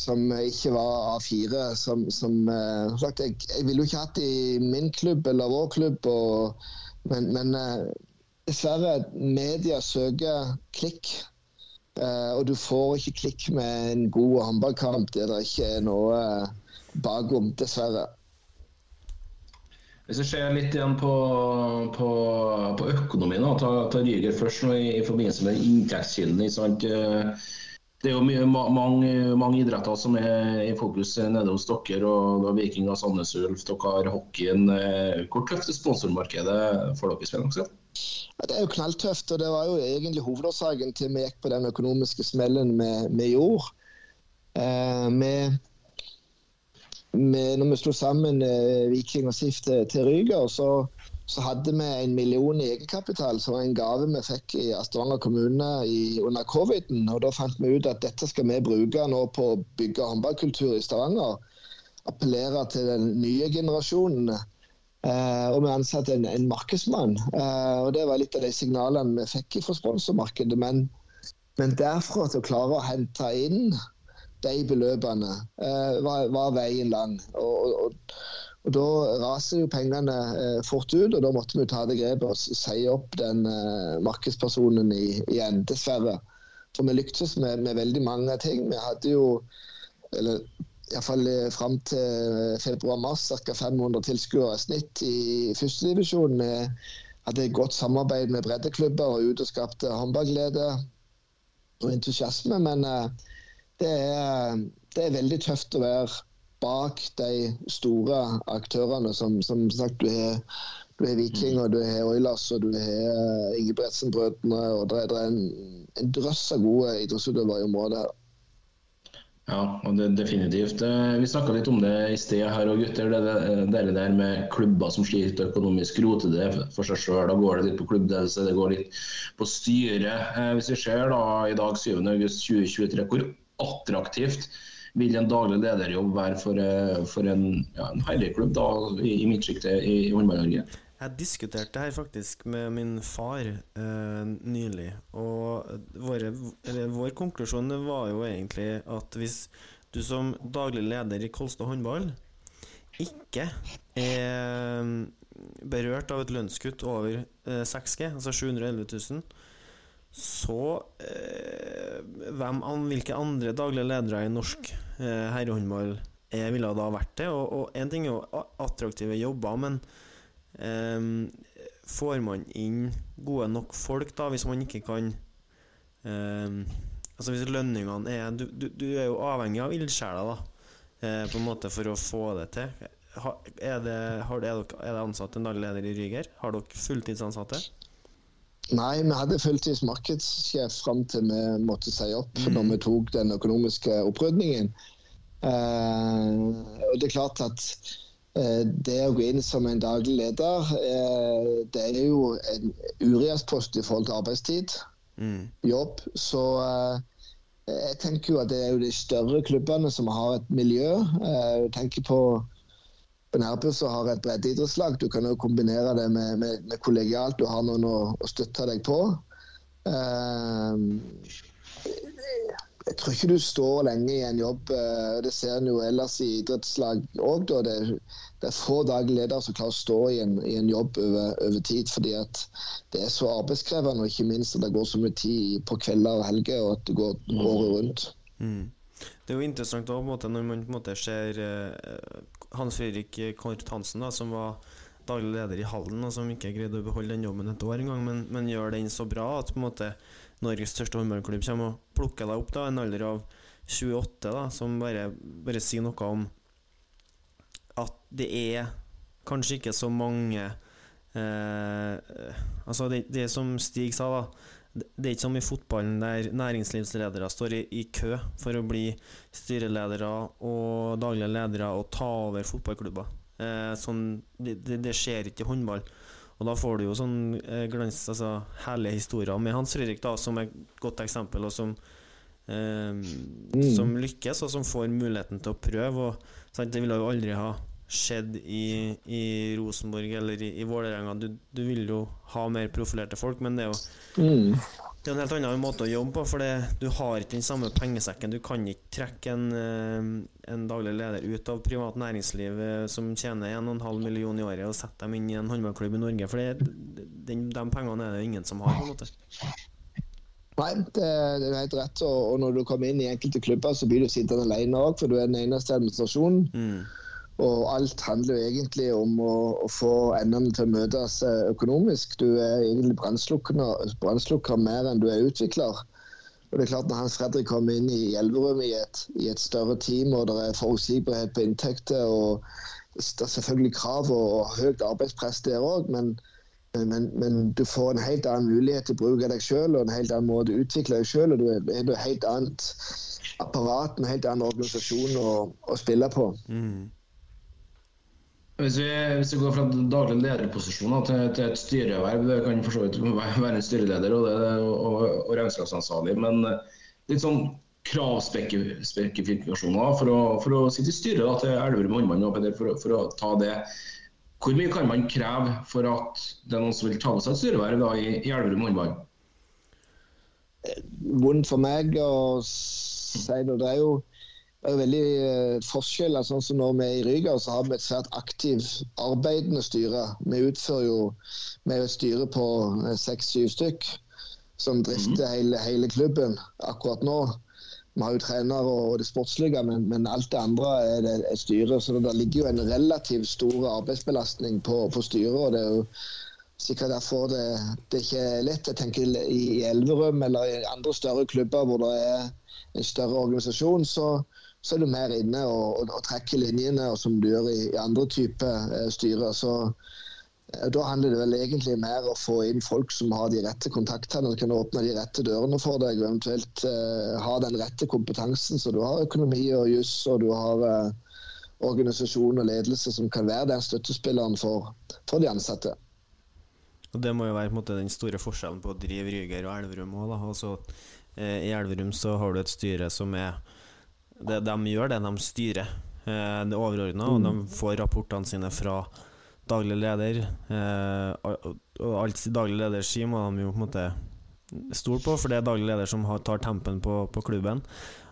som ikke var A4. Som, som eh, sagt, jeg, jeg ville jo ikke hatt i min klubb eller vår klubb. Og, men men eh, dessverre, media søker klikk. Eh, og du får ikke klikk med en god håndballkamp der det ikke er noe bakom, dessverre. Hvis vi ser litt igjen på, på, på økonomien, da, ta, ta Ryger først nå i, i forbindelse med inntektskilden. Eh, det er jo mye, mange, mange, idretter som er i fokus nede hos dere. og da Viking og Sandnes Ulf, dere har hockeyen. Hvor tøft er sponsormarkedet for dere? i Aksel? Ja, det er jo knalltøft. og Det var jo egentlig hovedårsaken til vi gikk på den økonomiske smellen vi gjorde. Eh, med, med, når vi slo sammen eh, Viking og SIF til, til Ryger, så så hadde vi en million i egenkapital, som var en gave vi fikk i Stavanger kommune i, under coviden. Og Da fant vi ut at dette skal vi bruke nå på å bygge håndballkultur i Stavanger. Appellere til den nye generasjonen. Eh, og vi ansatte en, en markedsmann. Eh, og Det var litt av de signalene vi fikk fra sponsormarkedet. Men, men derfra til å klare å hente inn de beløpene, eh, var, var, veien lang. og, og, og Da raser jo pengene eh, fort ut, og da måtte vi ta det grepet og si opp den eh, markedspersonen i, igjen, dessverre. For vi lyktes med, med, veldig mange ting. Vi hadde jo, eller iallfall fram til februar-mars, ca. 500 tilskuere i snitt i førstedivisjon. Vi hadde et godt samarbeid med breddeklubber og ut og skapte håndballglede og entusiasme. Men eh, det er, det er veldig tøft å være bak de store aktørene som, som sagt du har du har Viking, og du har Oilers og du har Ingebretsen-brødrene. og Det er en, en drøss av gode idrettsutøvere i området. her. Ja, og det, definitivt. Eh, vi snakka litt om det i sted her og gutter. Det, det, det der med klubber som sliter økonomisk, roter det for seg sjøl. Da går det litt på klubbledelse, det går litt på styret. Eh, hvis vi ser da i dag 7.8.2023, hvor attraktivt vil en daglig lederjobb være for, eh, for en, ja, en herreklubb da, i, i midtsjiktet i, i Håndball-Norge? Jeg diskuterte her faktisk med min far eh, nylig, og våre, vår konklusjon var jo egentlig at hvis du som daglig leder i Kolstad håndball ikke er berørt av et lønnskutt over eh, 6G, altså 711 000, så eh, hvem, hvilke andre daglige ledere i norsk eh, herrehåndball ville da vært det? Og, og en ting er jo attraktive jobber, men eh, får man inn gode nok folk da, hvis man ikke kan eh, Altså hvis lønningene er du, du, du, er jo avhengig av ildsjeler, da, eh, på en måte for å få det til. Ha, er, det, har, er, dere, er det ansatt en daglig leder i Ryger? Har dere fulltidsansatte? Nei, vi hadde fulltids markedssjef fram til vi måtte si opp mm. når vi tok den økonomiske opprydningen. Eh, og det er klart at eh, det å gå inn som en daglig leder, eh, det er jo en uriaspost i forhold til arbeidstid, mm. jobb. Så eh, jeg tenker jo at det er jo de større klubbene som har et miljø. Eh, jeg tenker på på Nærbø så har et breddeidrettslag. Du kan jo kombinere det med, med, med kollegialt. Du har noen å, å støtte deg på. Uh, jeg tror ikke du står lenge i en jobb. Uh, det ser en jo ellers i idrettslag òg. Det, det, er få daglige ledere som klarer å stå i en, i en jobb over, over, tid. Fordi at det er så arbeidskrevende, og ikke minst at det går så mye tid på kvelder og helger, og at det går året rundt. Mm. Det er jo interessant da, når man måte ser uh, hans Fredrik Kort Hansen, da, som var daglig leder i Hallen, og som ikke greide å beholde den jobben et år engang, men, men gjør den så bra at måte Norges største håndballklubb kommer og plukker deg opp da, en alder av 28, da, som bare, bare sier noe om at det er kanskje ikke så mange eh, Altså, det, det som Stig sa, da det er ikke som i fotballen der næringslivsledere står i, i, kø for å bli styreledere og daglige ledere og ta over fotballklubber. Eh, sånn, det, det, det, skjer ikke i håndball. Og da får du jo sånn eh, glans, altså herlige historier med Hans Fredrik da, som er et godt eksempel, og som, eh, mm. som lykkes, og som får muligheten til å prøve. Og, sant, det ville jo aldri ha skjedd i, i Rosenborg eller i, i Vålerenga. Du, du, vil jo ha mer profilerte folk, men det er jo mm. Det er en helt annen måte å jobbe på, for det, du har ikke den samme pengesekken. Du kan ikke trekke en, eh, en daglig leder ut av privat næringsliv eh, som tjener 1,5 million i året, og sette dem inn i en håndballklubb i Norge. For det, de, de pengene er det jo ingen som har. på en måte Nei, det, det, er helt rett. Og, og, når du kommer inn i enkelte klubber, så blir du sittende alene òg, for du er den eneste administrasjonen. Mm. Og alt handler jo egentlig om å, å få endene til å møtes økonomisk. Du er egentlig brannslukker mer enn du er utvikler. Og det er klart Når Hans Fredrik kommer inn i Elverum i et, i et større team, og det er forutsigbarhet på inntekter og det er selvfølgelig krav og, og høyt arbeidspress der òg, men, men, men, du får en helt annen mulighet til å bruke deg sjøl og en helt annen måte å utvikle deg sjøl. Du er, et helt annet apparat en helt annen organisasjon å, å spille på. Mm. Hvis vi, hvis vi, går fra daglig lederposisjon til, til, et styreverv, det kan for så vidt være en styreleder og, og, og regnskapsansvarlig, men litt sånn kravspesifikasjoner for, for, å sitte i styret til Elverum håndball, for, for, å ta det. Hvor mye kan man kreve for at det er noen som vil ta med seg et styreverv da, i, i Elverum Håndmann? Vondt for meg å si det. Det er jo det er veldig forskjeller. forskjell. sånn som Når vi er i Ryga, så har vi et svært aktivt arbeidende styre. Vi utfører jo vi er et styre på eh, seks-syv stykk som drifter mm. hele, hele, klubben akkurat nå. Vi har jo trenere og det sportslige, men, men, alt det andre er det er styret. Så det ligger jo en relativt stor arbeidsbelastning på, på styret. og det er jo sikkert derfor det, det ikke er lett. Jeg tenker I Elverum eller i andre større klubber hvor det er en større organisasjon, så, så er du mer inne og, og, og trekker linjene, og som du gjør i, i andre typer eh, styrer. Så eh, da handler det vel egentlig mer å få inn folk som har de rette kontaktene, og kan åpne de rette dørene for deg, og eventuelt eh, ha den rette kompetansen. Så du har økonomi og juss, og du har eh, organisasjon og ledelse som kan være den støttespilleren for, for de ansatte. Og Det må jo være måte, den store forskjellen på å drive Ryger og Elverum òg. Altså, eh, I Elverum så har du et styre som er det, de gjør det, de styrer eh, det overordna, og de får rapportene sine fra daglig leder. Eh, og alt daglig leder sier, må de jo på en måte stole på, for det er daglig leder som har, tar tempen på, på, klubben.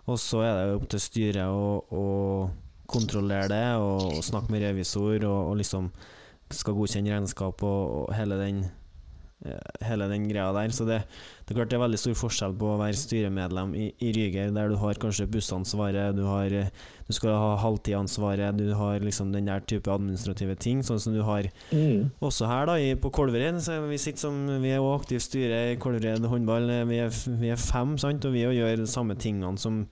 Og så er det opp til styret å, å kontrollere det og, og, snakke med revisor og, og liksom skal godkjenne regnskap og, og hele den hele den greia der. Så det, det, er klart det er veldig stor forskjell på å være styremedlem i, i Ryger, der du har kanskje bussansvaret, du, har, du skal ha halvtidansvaret, du har liksom den der type administrative ting, sånn som du har mm. også her da, i, på Kolvereid. Vi sitter som, vi er også aktivt styre i Kolvereid håndball. Vi er, vi er, fem, sant, og vi gjør de samme tingene som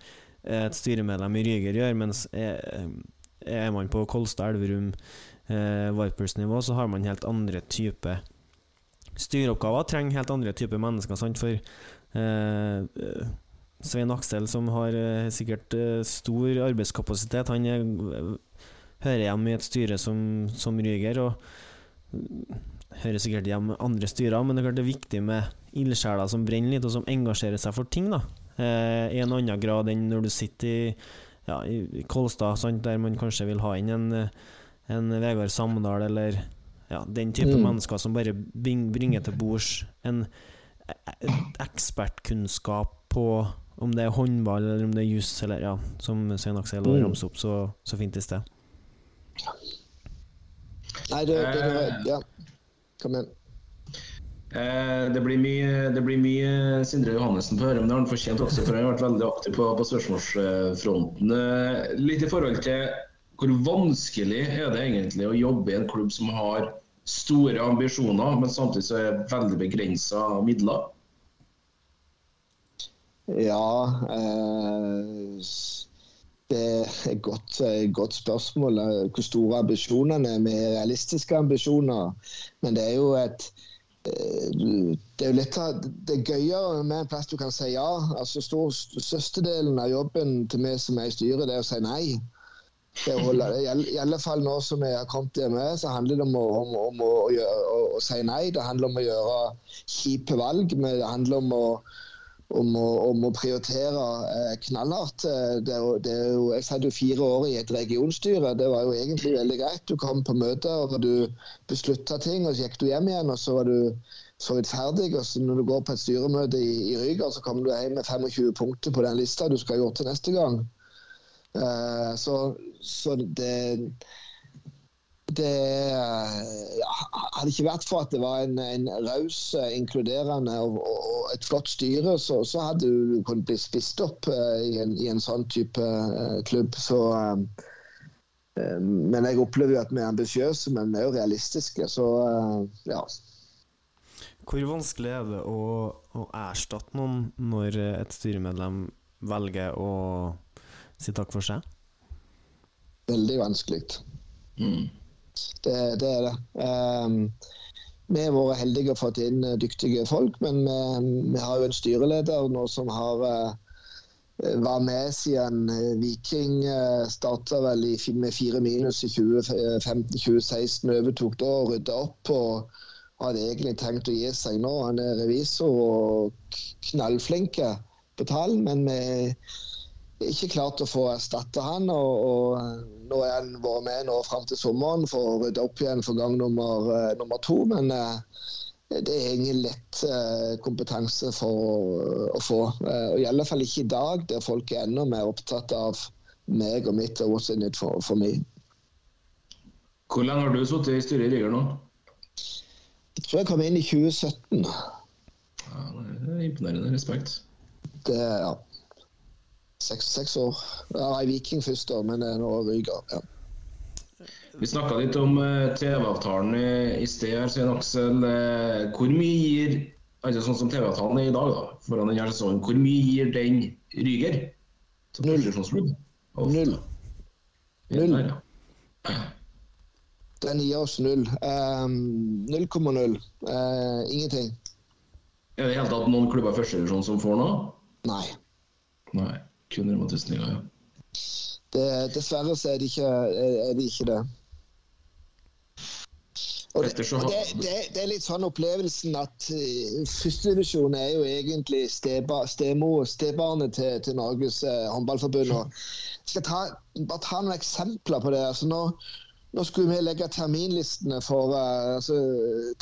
et styremedlem i Ryger gjør, mens er, er man på Kolstad, Elverum, eh, Vipers-nivå, så har man helt andre typer styreoppgaver trenger helt andre typer mennesker. Sant? For eh, Svein Aksel, som har eh, sikkert eh, stor arbeidskapasitet, han er, hører hjemme i et styre som, som Ryger. Og hører sikkert hjemme andre styrer, men det er klart det er viktig med ildsjeler som brenner litt, og som engasjerer seg for ting. da eh, I en annen grad enn når du sitter i, ja, i Kolstad, sant? der man kanskje vil ha inn en, en Vegard Samdal eller ja, den type mm. mennesker som bare bringer til bords en ekspertkunnskap på om det er håndball eller om det er juss, eller ja, som Svein Aksel mm. ramser opp så, så fint i sted. Nei, det, det, det eh. Ja, kom igjen. Eh, det blir mye, det blir mye Sindre Johannessen på høre, men det har han fortjent også, for han har vært veldig aktiv på, på spørsmålsfronten. Eh, litt i forhold til hvor vanskelig er det egentlig å jobbe i en klubb som har store ambisjoner, men samtidig så er det veldig begrensa midler? Ja eh, Det er et godt, godt, spørsmål. Hvor store ambisjonene er. Har realistiske ambisjoner, men det er jo et eh, det er jo litt av, det er gøyere med en plass du kan si ja. altså Størstedelen av jobben til vi som er i styret, det er å si nei. I alle fall nå som jeg har kommet hjemme, så handler det om, om, om å, å, å, si nei. Det handler om å gjøre kjipe valg. Men Det handler om å, om å prioritere eh, knallhardt. Det er, det er jo, jeg satt jo fire år i et regionstyre. Det var jo egentlig veldig greit. Du kom på møter og du beslutta ting, og så gikk du hjem igjen. og så var du så vidt ferdig. og så Når du går på et styremøte i, i Ryger, så kommer du hjem med 25 punkter på den lista du skal ha gjort til neste gang. Uh, så så det det ja, Hadde ikke vært for at det var en, en raus, inkluderende og, og, et flott styre, så, så hadde du kunnet bli spist opp uh, i, en, i, en, sånn type uh, klubb. Så, men jeg opplever jo at vi er ambisiøse, men vi er jo realistiske. Så ja. Hvor vanskelig er det å, å erstatte noen når et styremedlem velger å si takk for seg? Veldig vanskelig. Mm. Det, det er det. Um, vi har vært heldige og fått inn dyktige folk, men vi, vi har jo en styreleder nå som har uh, var med siden Viking uh, starta vel i, med fire minus i 2015-2016, overtok da og rydda opp. og hadde egentlig tenkt å gi seg nå. Han er revisor og knallflinke på tall, men vi ikke klart å få erstatte han. Og, og nå er han vært med nå fram til sommeren for å rydde opp igjen for gang nummer, uh, nummer to. Men uh, det er ingen lett uh, kompetanse for å, få. og I alle fall ikke i dag, der folk er enda mer opptatt av meg og mitt og what's in it for, for meg. Hvor lenge har du sittet i styret i Riger nå? Jeg tror jeg kom inn i 2017. Ja, det er imponerende. Respekt. Det ja, seks, år. Ja, I Viking først, da, men nå Ryger. Ja. Vi snakka litt om uh, TV-avtalen i, i sted, Svein Aksel. Uh, hvor mye gir altså sånn som TV-avtalen er i dag, da, foran denne sesongen, hvor mye gir den Ryger? Null. Null. Null. Den gir oss null. Um, 0,0. Uh, ingenting. Er det i hele tatt noen klubber i første divisjon som får noe? Nei. Nei. Kun 1000 ja. Det, dessverre så er det ikke, er det, ikke det. Og det, og det, det, er litt sånn opplevelsen at uh, førstedivisjon er jo egentlig steba, stemo, stebarnet til, til Norges uh, håndballforbund. Jeg skal ta, bare ta noen eksempler på det. Altså nå, nå skulle vi legge terminlistene for uh, altså,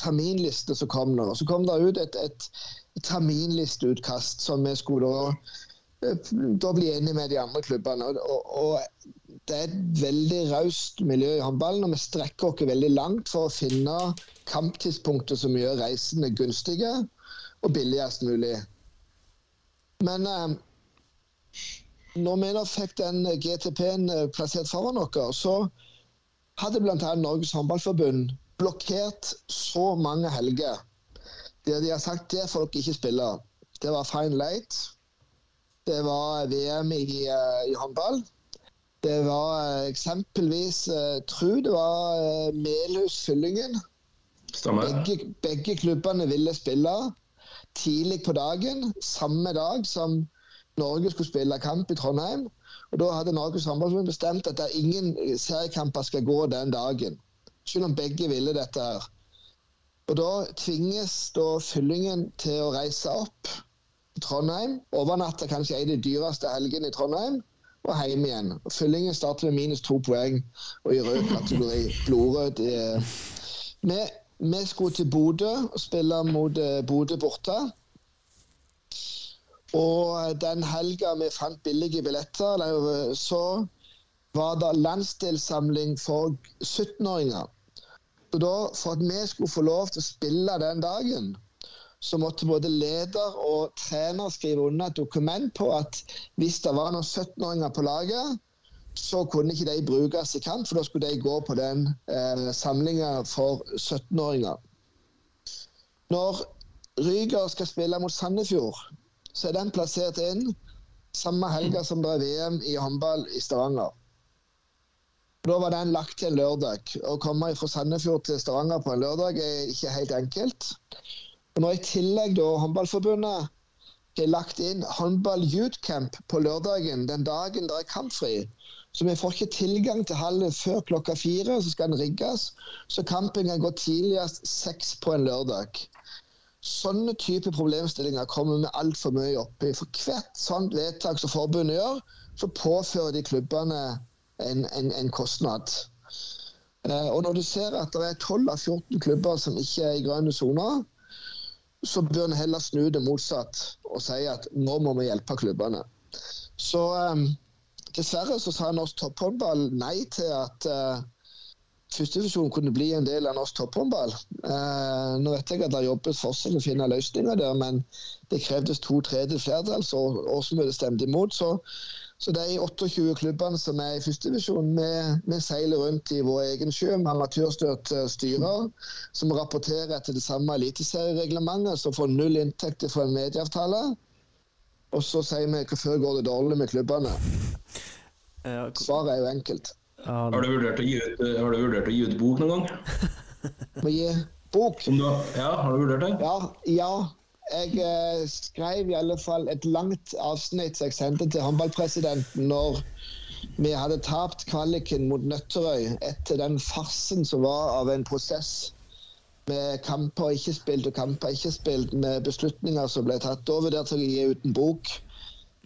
terminlistene som kom nå. Så kom det ut et, et terminlisteutkast som vi skulle da da bli enig med de andre klubbene. Og, og, Det er et veldig raust miljø i håndballen, og vi strekker oss veldig langt for å finne kamptidspunkter som gjør reisene gunstige og billigst mulig. Men eh, når vi nå fikk den GTP-en eh, plassert foran oss, så hadde bl.a. Norges Håndballforbund blokkert så mange helger der de har sagt får dere ikke spille. Det var fine late. Det var VM i, eh, i håndball. Det var eh, eksempelvis Jeg tror det var Melhus Fyllingen. Begge, begge klubbene ville spille tidlig på dagen, samme dag som Norge skulle spille kamp i Trondheim. Og Da hadde Norges håndballforbund bestemt at ingen seriekamper skal gå den dagen. Selv om begge ville dette her. Og Da tvinges da Fyllingen til å reise opp Trondheim, Overnatta kanskje en av de dyreste helgene i Trondheim, og hjem igjen. Fyllingen starter med minus to poeng og i rød kategori. Blodrød. eh, Vi, vi skulle til Bodø og spille mot eh, Bodø borte. Og den helga vi fant billige billetter, eller, så var det landsdelssamling for 17-åringer. Og da, For at vi skulle få lov til å spille den dagen, så måtte både leder og trener skrive under et dokument på at hvis det var noen 17-åringer på laget, så kunne ikke de brukes i kamp, for da skulle de gå på den eh, samlinga for 17-åringer. Når Ryger skal spille mot Sandefjord, så er den plassert inn samme helga som det er VM i håndball i Stavanger. Da var den lagt til en lørdag. Å komme fra Sandefjord til Stavanger på en lørdag er ikke helt enkelt. Og når i tillegg da håndballforbundet har lagt inn håndball-youthcamp på lørdagen, den dagen det er kampfri, så vi får ikke tilgang til hallen før klokka fire, så skal den rigges, så kampen kan gå tidligst seks på en lørdag. Sånne type problemstillinger kommer vi altfor mye opp i. For hvert sånt vedtak som forbundet gjør, så påfører de klubbene en, en, en kostnad. Eh, og når du ser at det er 12 av 14 klubber som ikke er i grønne soner, så bør en heller snu det motsatt og si at nå må vi hjelpe klubbene. Så um, dessverre så sa norsk topphåndball nei til at uh, førstedivisjon kunne bli en del av norsk topphåndball. Uh, nå vet jeg at det jobbes fortsatt å finne løsninger der, men det krevdes to tredjedels flertall, så årsmøtet stemte imot. Så Så de 28 klubbene som er i førstedivisjon, vi, vi seiler rundt i vår egen sjø med amatørstyrt eh, styrer, som rapporterer etter det samme eliteseriereglementet, som får null inntekter fra en medieavtale. Og så sier vi hvorfor går det dårlig med klubbene. Svaret er jo enkelt. Har du vurdert å gi ut, har du vurdert å gi ut bok noen gang? Må gi bok. Har- ja, har du vurdert det? Ja, ja. Jeg eh, skrev i alle fall et langt avsnitt som jeg sendte til håndballpresidenten når vi hadde tapt kvaliken mot Nøtterøy etter den farsen som var av en prosess med kamper ikke spilt og kamper ikke spilt, med beslutninger som ble tatt. Da vurderte jeg å gi ut en bok,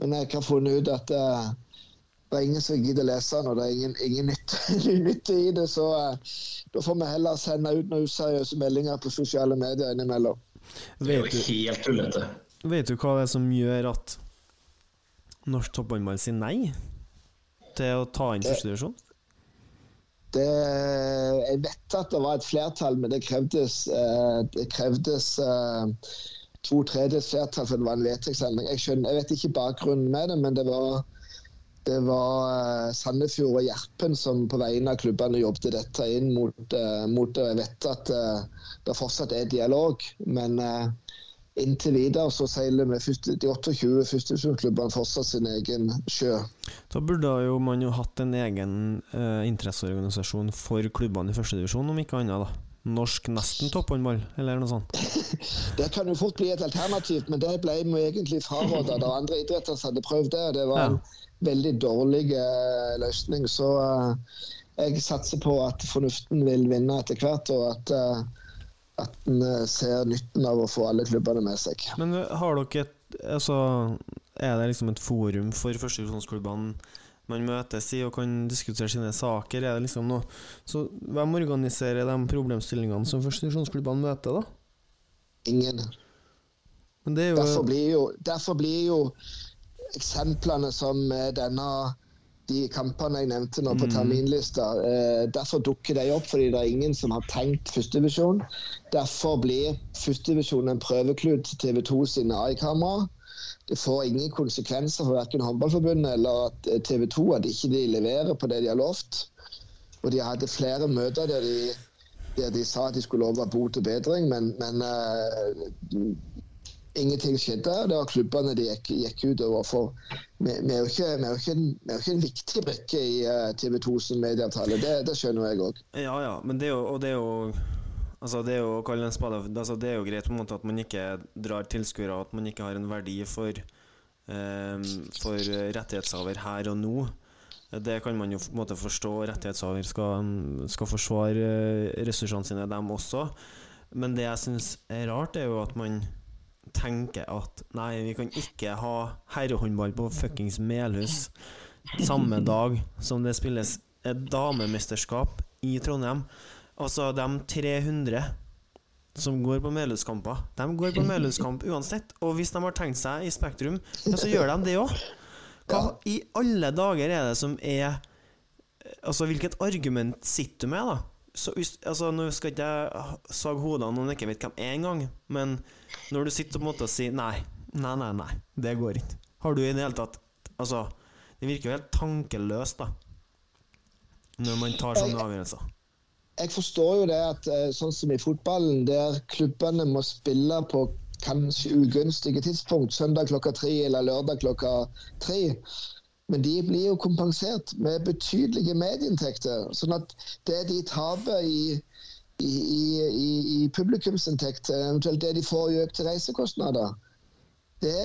men jeg har funnet ut at eh, det er ingen som gidder lese den, og det er ingen, ingen nytte, nytte i det. Så eh, da får vi heller sende ut noen useriøse meldinger på sosiale medier innimellom. Det er jo helt tullete. vet du hva det er som gjør at norsk topphåndball sier nei til å ta inn førstedivisjon? Det, jeg vet at det var et flertall, men det krevdes, eh, det krevdes eh, to tredjedels flertall for det var en vedtektsendring. Jeg, skjønner- jeg vet ikke bakgrunnen med det, men det var, det var eh, Sandefjord og Gjerpen som på vegne av klubbene jobbet dette inn mot, eh, mot det. Jeg vet at eh, det fortsatt er dialog, men inntil videre så seiler vi de 28 førstedivisjonsklubbene fortsatt sin egen sjø. Da burde jo man jo hatt en egen eh, interesseorganisasjon for klubbene i førstedivisjon, om ikke annet. da Norsk nesten topphåndball, eller noe sånt. Det kan jo fort bli et alternativ, men det ble vi egentlig fraråda da andre idretter hadde prøvd det. Det var en veldig dårlig eh, løsning. Så eh, jeg satser på at fornuften vil vinne etter hvert, og at, eh, at en ser nytten av å få alle klubbene med seg. Men har dere et Altså, er det liksom et forum for førstevisjonsklubbene? man møtes i og kan diskutere sine saker? Er det liksom noe Så hvem organiserer de problemstillingene som førstedivisjonsklubbene møter, da? Ingen. Men det jo Derfor blir jo, derfor blir jo eksemplene som eh, denne de kampene jeg nevnte nå på terminlista, eh, derfor dukker de opp fordi det er ingen som har tenkt førstedivisjon. Derfor blir førstedivisjon en prøveklut til TV 2 sine AI-kamera. Det får ingen konsekvenser for verken håndballforbundet eller at eh, TV 2 at ikke de leverer på det de har lovt. Og de hadde flere møter der de, der de sa at de skulle love bot og bedring, men, men ingenting skjedde. Det var klubbene de gikk, gikk utover for. Vi, er jo ikke, ikke en, ikke en viktig brikke i eh, TV 2 sin medieavtale. Det, det skjønner jeg òg. Ja, ja, men det er jo Og det er jo Altså det er jo spade altså Det er jo greit på en måte at man ikke drar tilskuere, at man ikke har en verdi for, eh, for rettighetshaver her og nå. Det kan man jo på en måte forstå. Rettighetshaver skal, skal forsvare eh, ressursene sine, dem også. Men det jeg syns er rart, er jo at man tenker at nei, vi kan ikke ha herrehåndball på fuckings Melhus samme dag som det spilles et damemesterskap i Trondheim. Altså, de 300 som går på Melhus-kamper, de går på Melhus-kamp uansett. Og hvis de har tenkt seg i Spektrum, ja, så gjør de det òg. Hva i alle dager er det som er Altså, hvilket argument sitter du med, da? Så, altså, nå skal ikke jeg sage hodene jeg ikke vet hvem er engang, men når du sitter på en måte og sier nei, nei, nei, nei, det går ikke. Har du i det hele tatt Altså, det virker jo helt tankeløst, da, når man tar sånne avgjørelser. Jeg forstår jo det at eh, sånn som i fotballen, der klubbene må spille på kanskje ugunstige tidspunkt, søndag klokka tre eller lørdag klokka tre. Men de blir jo kompensert med betydelige medieinntekter. Sånn at det de taper i, i, i, i, publikumsinntekt, eventuelt det de får i økte reisekostnader, det,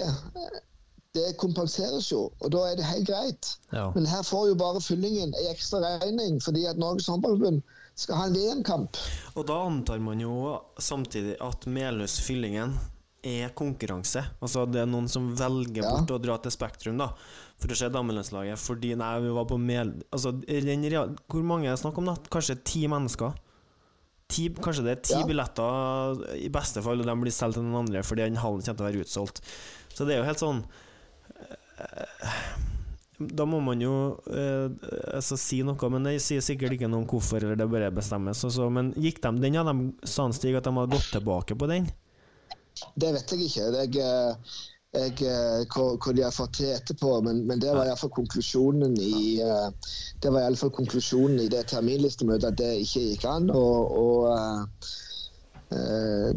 det kompenseres jo. Og da er det helt greit. Ja. Men her får jo bare fyllingen ei ekstra regning fordi at Norges Håndballforbund skal ha en VM-kamp. Og da antar man jo samtidig at Melhus-fyllingen er konkurranse. Altså det er noen som velger Ja. bort å dra til Spektrum da for å se damelandslaget fordi nei, vi var på Mel... Altså, den real... Hvor mange er det snakk om, da? Kanskje ti mennesker? Ti, kanskje det er ti Ja. billetter i beste fall, og de blir solgt til noen andre fordi den hallen kommer til å være utsolgt. Så det er jo helt sånn eh, Da må man jo eh, altså, si noe, men det sier sikkert ikke noe om hvorfor, eller det bare bestemmes. Også, men gikk de den, ja? De Stig at de hadde gått tilbake på den? Det vet jeg ikke. Jeg, eh, jeg, eh, hva, hva de har fått til etterpå, men, men det var iallfall konklusjonen i eh, det var i alle fall konklusjonen i det terminlistemøtet at det ikke gikk an. og, og eh, eh,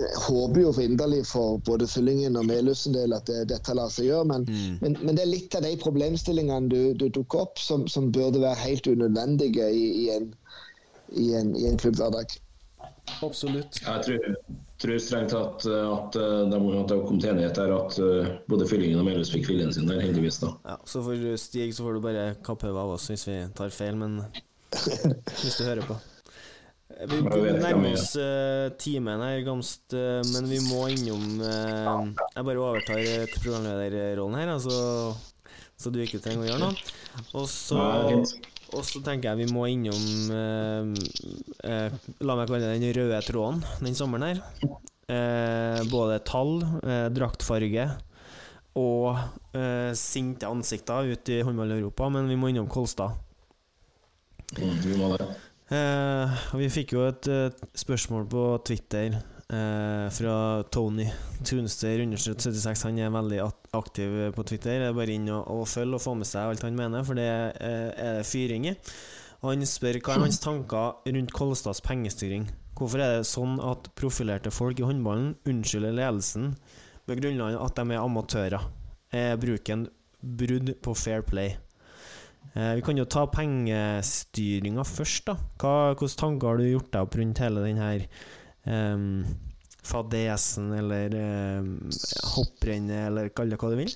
jeg håper jo inderlig for både Fyllingen og Melhus del at det, dette lar seg gjøre. Men, men, men, det er litt av de problemstillingene du, du tok opp, som, som burde være helt unødvendige i, i, en, i, en, i en klubbhverdag. Absolutt. Jeg tror, tror strengt tatt eh, at eh, de det har kommet til enighet der at eh, både Fyllingen og Melhus fikk viljen sin der, heldigvis. da. Ja, så for Stig så får du bare kappe av oss hvis vi tar feil, men hvis du hører på. Vi nærmer oss uh, timen her, Gamst, eh, men vi må innom eh, Jeg bare overtar uh, programlederrollen her, altså, så du ikke trenger å gjøre noe. Og så. Og så tenker jeg vi må innom eh, eh, La meg kalle det den røde tråden den sommeren her. Eh, både tall, eh, draktfarge og eh, sinte ansikter ute i håndball-Europa, men vi må innom Kolstad. Mm, vi må det. Eh, vi fikk jo et spørsmål på Twitter eh, fra Tony Tunster understrøtt 76. Han er veldig aktiv på Twitter. Det er bare inn og, og følge og få med seg alt han mener, for det eh, er det fyring i. Han spør hva er hans tanker rundt Kolstads pengestyring. Hvorfor er det sånn at profilerte folk i håndballen unnskylder ledelsen med grunnlag at de er amatører? Er bruken brudd på fair play? Eh, vi kan jo ta pengestyringa først, da. Hva, hvilke tanker har du gjort deg opp rundt hele den her em, fadesen, eller um, hopprennet, eller kall det hva du vil?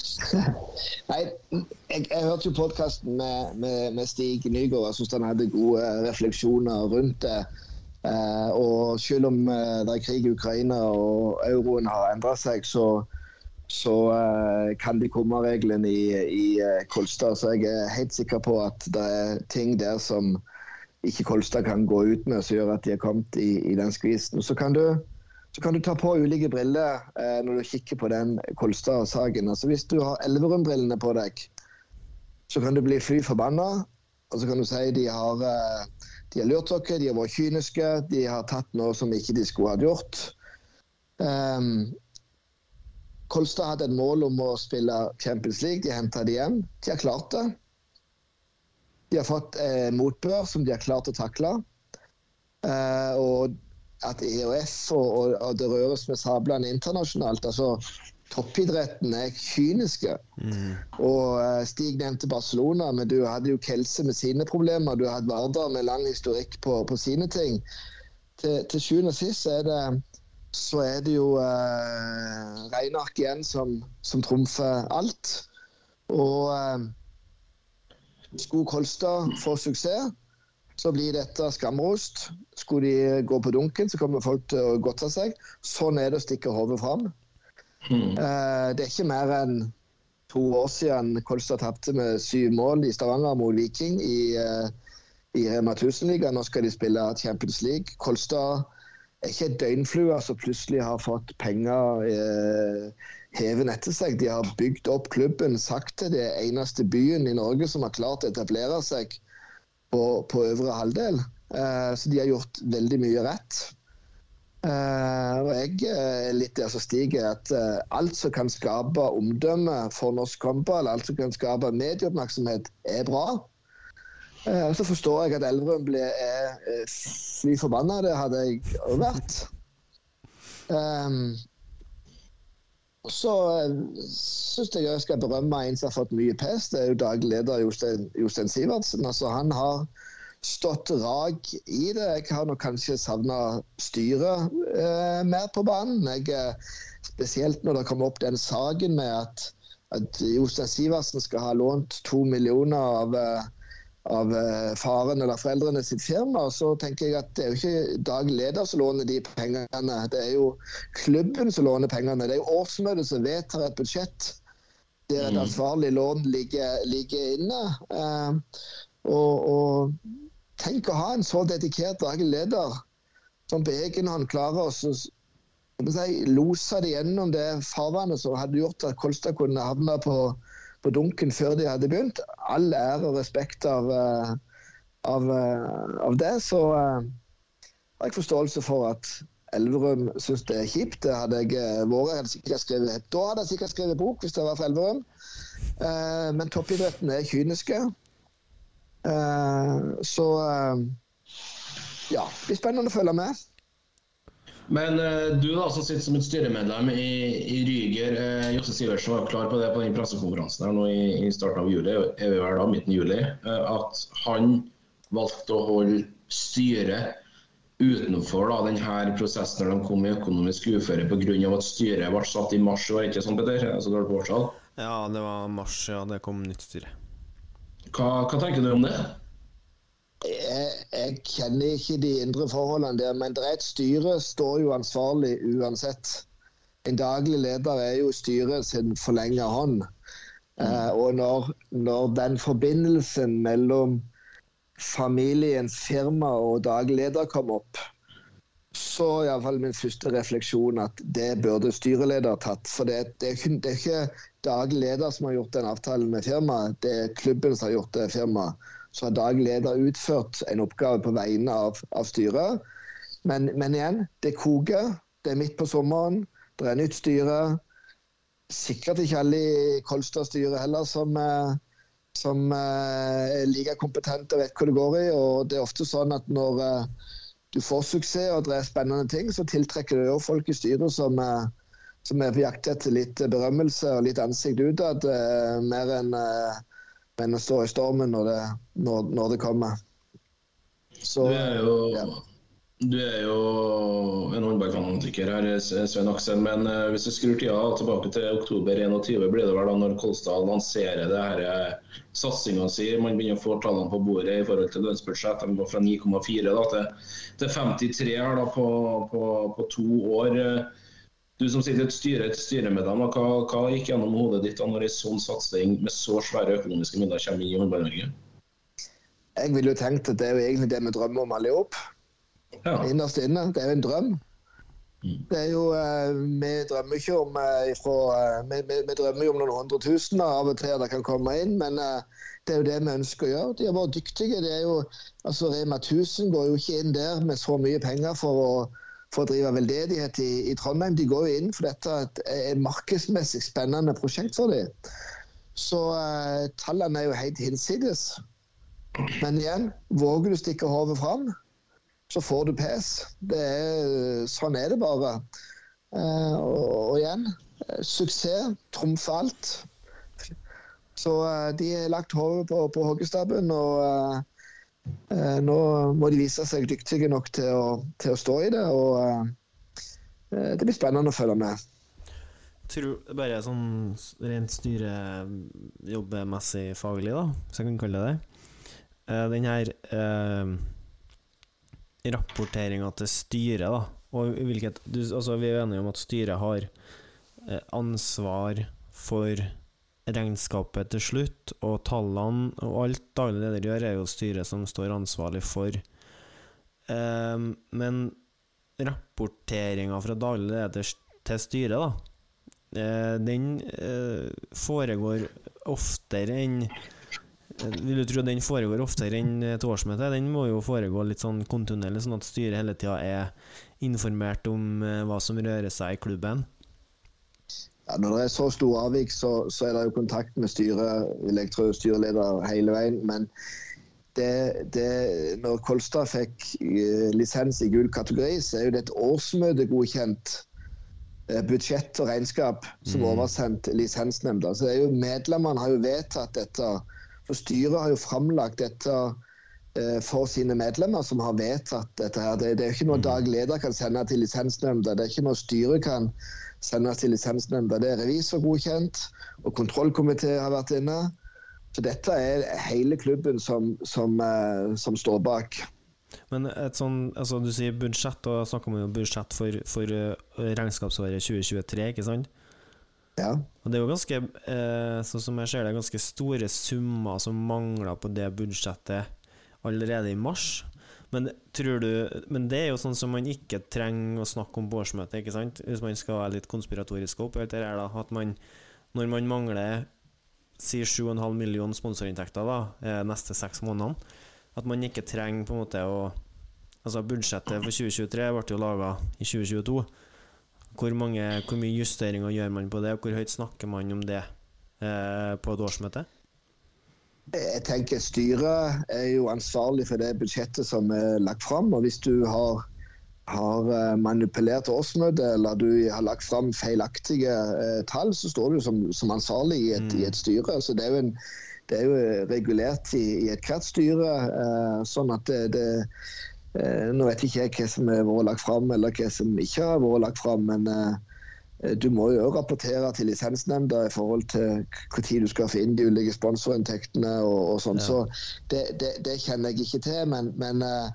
Nei, jeg, jeg hørte jo podkasten med, med, med Stig Nygaard. Jeg syns han hadde gode refleksjoner rundt det. Uh, og selv om uh, det er krig i Ukraina og euroen har endra seg, så, så uh, kan de komme reglene i, i Kolstad. Så jeg er helt sikker på at det er ting der som ikke Kolstad kan gå ut med, som gjør at de har kommet i, i den skvisen. Så kan du så kan du ta på ulike briller eh, når du kikker på den Kolstad-saken. Altså Hvis du har Elverum-brillene på deg, så kan du bli fly forbanna. Og så kan du si de har, eh, de har lurt dere, de har vært kyniske, de har tatt noe som ikke de skulle ha gjort. Um, Kolstad hadde et mål om å spille Champions League. De henta det hjem. De har klart det. De har fått eh, motbør som de har klart å takle. Eh, og at EOF og, og, og det røres med sablene internasjonalt. altså Toppidretten er kyniske. Og eh, Stig nevnte Barcelona, men du hadde jo Kelse med sine problemer. Du hadde Vardar med lang historikk på, på sine ting. Til, til sjuende og sist er det, så er det jo eh, regneark igjen som, som trumfer alt. Og eh, skulle Kolstad få suksess, så blir dette skamrost. Skulle de gå på dunken, så kommer folk til å godta seg. Sånn er det å stikke hodet fram. Mm. Eh, det er ikke mer enn to år siden Kolstad tapte med syv mål i Stavanger mot Viking i, eh, i Rema 1000-ligaen. Nå skal de spille Champions League. Kolstad er ikke et døgnflue som plutselig har fått penger eh, heven etter seg. De har bygd opp klubben sakte. Det er eneste byen i Norge som har klart å etablere seg på, på øvre halvdel. Eh, så de har gjort veldig mye rett. Eh, og jeg eh, er litt der som stiger at eh, alt som kan skape omdømme for norsk håndball, alt som kan skape medieoppmerksomhet, er bra. Eh, så forstår jeg at Elverum ble er, er fly forbanna. Det hadde jeg òg vært. Um, så syns jeg jeg skal berømme en som har fått mye pes. Det er jo daglig leder Jostein, Jostein Sivertsen. Altså, han har stått rak i det. Jeg har nok kanskje savna styret eh, mer på banen. Jeg, eh, spesielt når det kom opp den saken med at, at Jostein Sivertsen skal ha lånt to millioner av, eh, av eh, faren eller foreldrene sitt firma, så tenker jeg at det er jo ikke Dag leder som låner de pengene. Det er jo klubben som låner pengene. Det er jo årsmøtet som vedtar et budsjett der et ansvarlig lån ligger, ligger inne. Eh, og, og tenk å ha en så dedikert daglig leder som på egen hånd klarer å si, lose det gjennom det farvannet som hadde gjort at Kolstad kunne havne på, på dunken før de hadde begynt. All ære og respekt av, eh, av, eh, av det. Så eh, har jeg forståelse for at Elverum syns det er kjipt. Det hadde jeg vært. Hadde sikkert skrevet, da hadde jeg sikkert skrevet bok hvis det var for Elverum. Men toppidretten er kyniske. Så ja, det blir spennende å følge med. Men eh, du da, som sitter som et styremedlem i, i Ryger, eh, Josse Sivertsen var klar på det på den pressekonferansen her nå i, i starten av juli, er vi vel da, midten juli, eh, at han valgte å holde styret utenfor da, denne prosessen når de kom i økonomisk uføre pga. at styret ble satt i mars. Var det ikke sånn, Petter? Så det på årstall. Ja, det var mars, ja. Det kom nytt styre. Hva, hva tenker du om det? Jeg, jeg kjenner ikke de indre forholdene der, men det er et styre står jo ansvarlig uansett. En daglig leder er jo styret sin forlenga hånd. Eh, og når, når den forbindelsen mellom familiens firma og daglig leder kom opp, så er iallfall min første refleksjon at det burde styreleder tatt. For det, det, er, det er ikke daglig leder som har gjort den avtalen med firmaet, det er klubben som har gjort det firmaet. Så har daglig leder utført en oppgave på vegne av, av styret. Men, men, igjen, det koker. Det er midt på sommeren. Det er nytt styre. Sikkert ikke alle i Kolstad-styret heller som, eh, som eh, er like kompetente og vet hva det går i. Og det er ofte sånn at når eh, du får suksess og det er spennende ting, så tiltrekker det jo folk i styret som, som er på jakt etter litt berømmelse og litt ansikt utad, mer enn men å stå i stormen når det, når, når det kommer. Så, du, er jo, ja. du er jo en håndballfanatiker her, Svein Aksel. Men uh, hvis du skrur tida tilbake til oktober 21, blir det vel da når Kolstad lanserer det her uh, satsinga si. Man begynner å få tallene på bordet i forhold til lønnsbudsjett. De går fra 9,4 til, til 53 her da, på, på, på to år. Uh, du som sitter i et styre, et styremedlem, hva, hva gikk gjennom hodet ditt da når en sånn satsing med så svære økonomiske midler kommer inn i Håndball-Norge? Jeg ville jo tenkt at det er jo egentlig det vi drømmer om alle sammen. Ja. Innerst inne. Det er jo en drøm. Mm. Det er jo, eh, Vi drømmer ikke om eh, ifra, eh, vi, vi, vi, drømmer jo om noen hundre tusen av og til det kan komme inn, men det er jo det vi ønsker å gjøre. De har vært dyktige. Det er jo, altså Rema 1000 går jo ikke inn der med så mye penger for å for å drive veldedighet i, i, Trondheim. De går jo inn for dette er et markedsmessig spennende prosjekt for dem. Så uh, tallene er jo helt hinsides. Men igjen, våger du stikke hodet fram, så får du pes. Er, sånn er det bare. Uh, og, og, igjen, suksess trumfer alt. Så uh, de har lagt hodet på, på hoggestabben. og nå må de vise seg dyktige nok til å, til å stå i det, og eh, det blir spennende å følge med. Tror Bare sånn rent styrejobbmessig faglig, da, hvis jeg kan kalle det det. Eh, den her eh, rapporteringa til styret, da, og hvilket du, altså, Vi er enige om at styret har ansvar for regnskapet til slutt, og tallene og alt daglig leder gjør, er jo styret som står ansvarlig for. Um, men rapporteringa fra daglig leder til styret, da, uh, den uh, foregår oftere enn eh, vil du tro den foregår oftere enn et årsmøte? Den må jo foregå litt sånn kontinuerlig, sånn at styret hele tida er informert om hva som rører seg i klubben ja, når det er så store avvik, så, så, er det jo kontakt med styret, elektrostyreleder hele veien. Men det, det, når Kolstad fikk uh, lisens i gul kategori, så er jo det et årsmøtegodkjent uh, budsjett og regnskap som mm. oversendt lisensnemnda. Så det er jo Medlemmene har jo vedtatt dette. For styret har jo framlagt dette uh, for sine medlemmer, som har vedtatt dette. her. Det, det er ikke noe Dag leder kan sende til lisensnemnda. Det er ikke noe styret kan sendes til lisensnemnda. Det er revisorgodkjent, og kontrollkomité har vært inne. Så dette er hele klubben som, som, uh, som står bak. Men et sånn, altså du sier budsjett, og da snakker man jo budsjett for, for uh, regnskapsåret 2023, ikke sant? Ja. Og det er jo ganske, uh, sånn som jeg ser det, ganske store summer som mangler på det budsjettet allerede i mars. Men, du, men det er jo sånn som man ikke trenger å snakke om på årsmøtet, ikke sant? hvis man skal være litt konspiratorisk opp. Alt det her, da, at man, når man mangler si 7,5 millioner sponsorinntekter da, eh, neste seks månedene, at man ikke trenger på en måte å Altså Budsjettet for 2023 ble jo laga i 2022. Hvor, mange, hvor mye justeringer gjør man på det, og hvor høyt snakker man om det eh, på et årsmøte? Jeg tenker Styret er jo ansvarlig for det budsjettet som er lagt fram. og Hvis du har, har eh, manipulert årsmøtet eller du har lagt fram feilaktige eh, tall, så står du som, som ansvarlig i et, i et styre. Så det er jo, en, det er jo regulert i, i ethvert styre. Eh, sånn at det, det eh, Nå vet ikke jeg hva som har vært lagt fram eller hva som ikke har vært lagt fram. men eh, du må jo også rapportere til lisensnemnda i forhold til når du skal få inn de ulike sponsorinntektene og, og sånn. Ja. Så det, det, det kjenner jeg ikke til, men, men eh,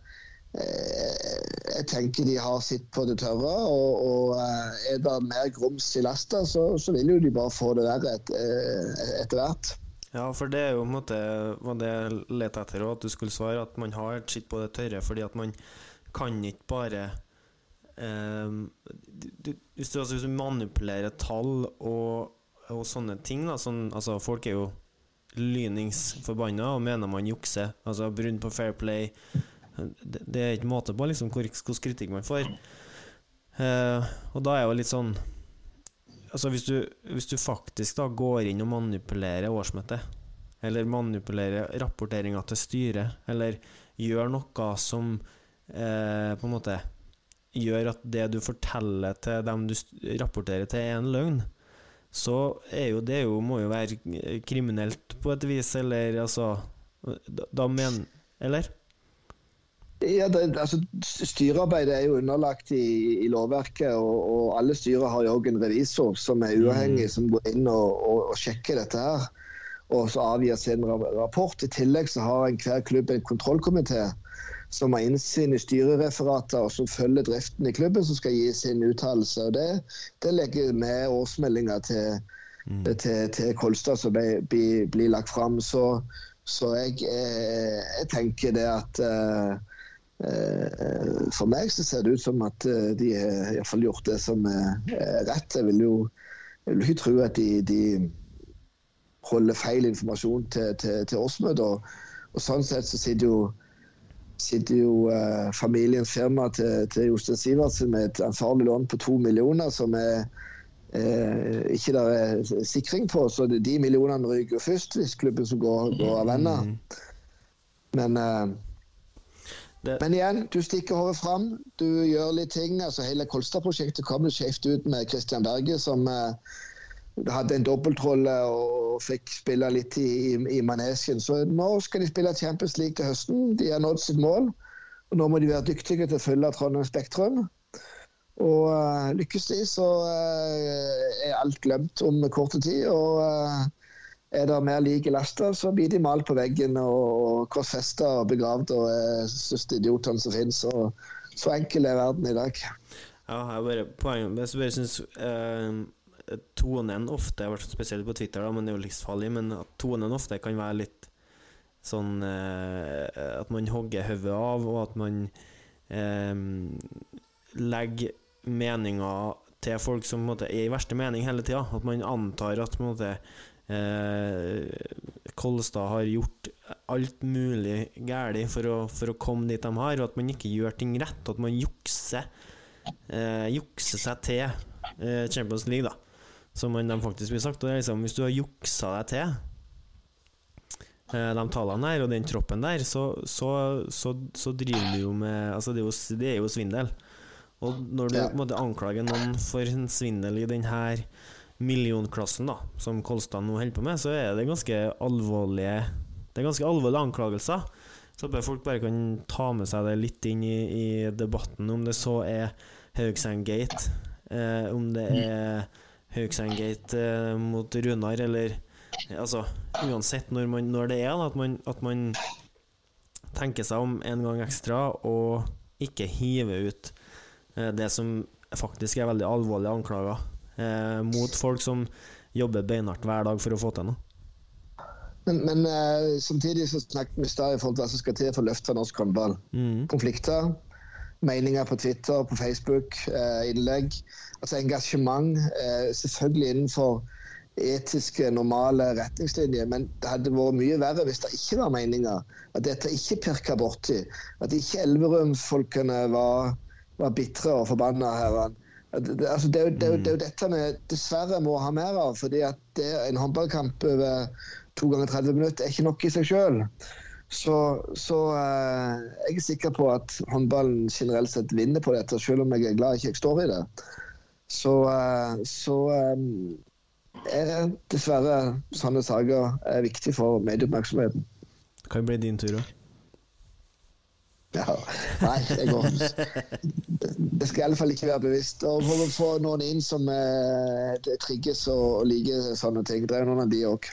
eh, jeg tenker de har sitt på det tørre. Og, og eh, er det mer grums i lasta, så, så vil jo de bare få det verre et, eh, etter hvert. Ja, for det er jo på en måte var det jeg lette etter at du skulle svare at man har sitt på det tørre, fordi at man kan ikke bare eh, hvis, du, altså, hvis du manipulerer tall og, og sånne ting, da, sånn, altså folk er jo lynings forbanna og mener man jukser, altså brudd på fair play. Det, det er ikke måte på liksom hvor hvordan kritikk man får. Eh, og da er jo litt sånn Altså hvis du, hvis du faktisk da går inn og manipulerer årsmøtet, eller manipulerer rapporteringa til styret, eller gjør noe som eh, på en måte gjør at det du forteller til dem du rapporterer til, er en løgn, så er jo det jo, må jo være kriminelt på et vis, eller altså Da, da men... Eller? Ja, det, altså, Styrearbeidet er jo underlagt i, i lovverket, og, og alle styrer har jo også en revisor som er uavhengig, som går inn og, og, og sjekker dette her. Og så avgir sin rapport. I tillegg så har enhver klubb en kontrollkomité som har innsyn i styrereferater og som følger driften i klubben, som skal gi sin uttalelse. Og det, det legger med årsmeldinga til, til, til Kolstad som blir blir- blir lagt fram. Så, så jeg, jeg, jeg tenker det at uh, uh, For meg så ser det ut som at eh, de har iallfall gjort det som er er rett. Jeg vil jo jeg vil ikke tro at de, de holder feil informasjon til, til, til årsmøtet. Og, og sånn sett så sitter jo, sitter jo eh, familiens firma til, til Jostein Sivertsen med et ansvarlig lån på to millioner, som er eh, ikke der er sikring på. Så de millionene ryker først hvis klubben som går, går av ende. Men, eh, men igjen, du stikker hodet fram. Du gjør litt ting. altså Hele Kolstad-prosjektet kom jo skjevt ut med Christian Berge, som eh, hadde en dobbeltrolle og fikk spille litt i, i, i manesjen. Så nå skal de spille Champions League til høsten. De har nådd sitt mål. Og nå må de være dyktige til å følge Trondheim Spektrum. Og uh, lykkes de, så uh, er alt glemt om kort tid. Og uh, er det mer lik laster, så blir de malt på veggen og, korsfesta og begravd og er største idiotene som finnes. Og så enkel er verden i dag. Ja, jeg bare poeng, Jeg bare synes, tonen ofte, i hvert fall spesielt på Twitter, da, men det er jo livsfarlig, men at tonen ofte kan være litt sånn eh, At man hogger hodet av, og at man eh, legger meninger til folk som måte, er i verste mening hele tida. At man antar at på en måte eh, Kolstad har gjort alt mulig galt for, å- for å komme dit de har, og at man ikke gjør ting rett, og at man jukser eh, jukser seg til eh, Champions League, da. Som de faktisk blir sagt. Og det er liksom, hvis du har juksa deg til eh, de tallene der og den troppen der, så, så, så, så driver du jo med Altså, det er jo, det er jo svindel. Og når du Ja. måte anklager noen for en svindel i den her millionklassen, da, som Kolstad nå holder på med, så er det ganske alvorlige Det er ganske alvorlige anklagelser. Så håper jeg folk bare kan ta med seg det litt inn i, i debatten, om det så er Haugseng-gate, eh, om det er Haugseng-gate eh, mot Runar, eller Altså, uansett når, man, når det er, da, at man, at man tenker seg om en gang ekstra og ikke hiver ut eh, det som faktisk er veldig alvorlige anklager eh, mot folk som jobber beinhardt hver dag for å få til noe. Men, men eh, samtidig så snakket vi i stad i forhold til hva som skal til for å løfte norsk håndball. Mm. Konflikter, meninger på Twitter, på Facebook, eh, innlegg. Altså engasjement. Eh, selvfølgelig innenfor, etiske, normale retningslinjer. Men det hadde vært mye verre hvis det ikke var meninger. At dette ikke pirka borti. At ikke Elverum-folkene var, var bitre og forbanna her. Det, altså det, er jo, det, er jo, det, er jo, dette vi dessverre må ha mer av. fordi at det, en håndballkamp over to ganger 30 minutter er ikke nok i seg sjøl. Så, så eh, jeg er sikker på at håndballen generelt sett vinner på dette, selv om jeg er glad ikke jeg står i det. Så, eh, så eh, er dessverre sånne saker er viktig for medieoppmerksomheten. Kan bli din tur òg. Ja, nei, det går Det skal iallfall ikke være bevisst. Og for å få noen inn som eh, trigges og, og liker sånne ting. Det er noen av de òg.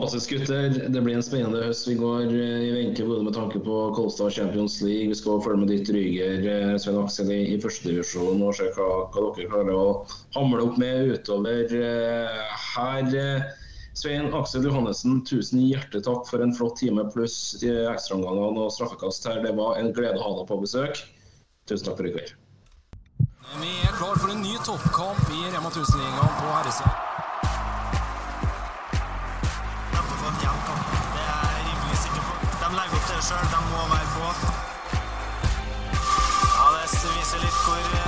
Altså, gutter, det blir en spennende høst. Vi går eh, i vente både med tanke på Kolstad Champions League. Vi skal følge med ditt Ryger, eh, Svein Aksel, i, i førstedivisjon og se hva, hva, dere klarer å hamle opp med utover uh, her. Svein Aksel Johannessen, tusen hjertelig takk for en flott time pluss ekstraomgangene og straffekast her. Det var en glede å ha deg på besøk. Tusen takk for i kveld. Vi er klar for en ny toppkamp i Rema 1000-ligaen på herresida. sjøl. De må være på. Ja, det viser litt hvor eh,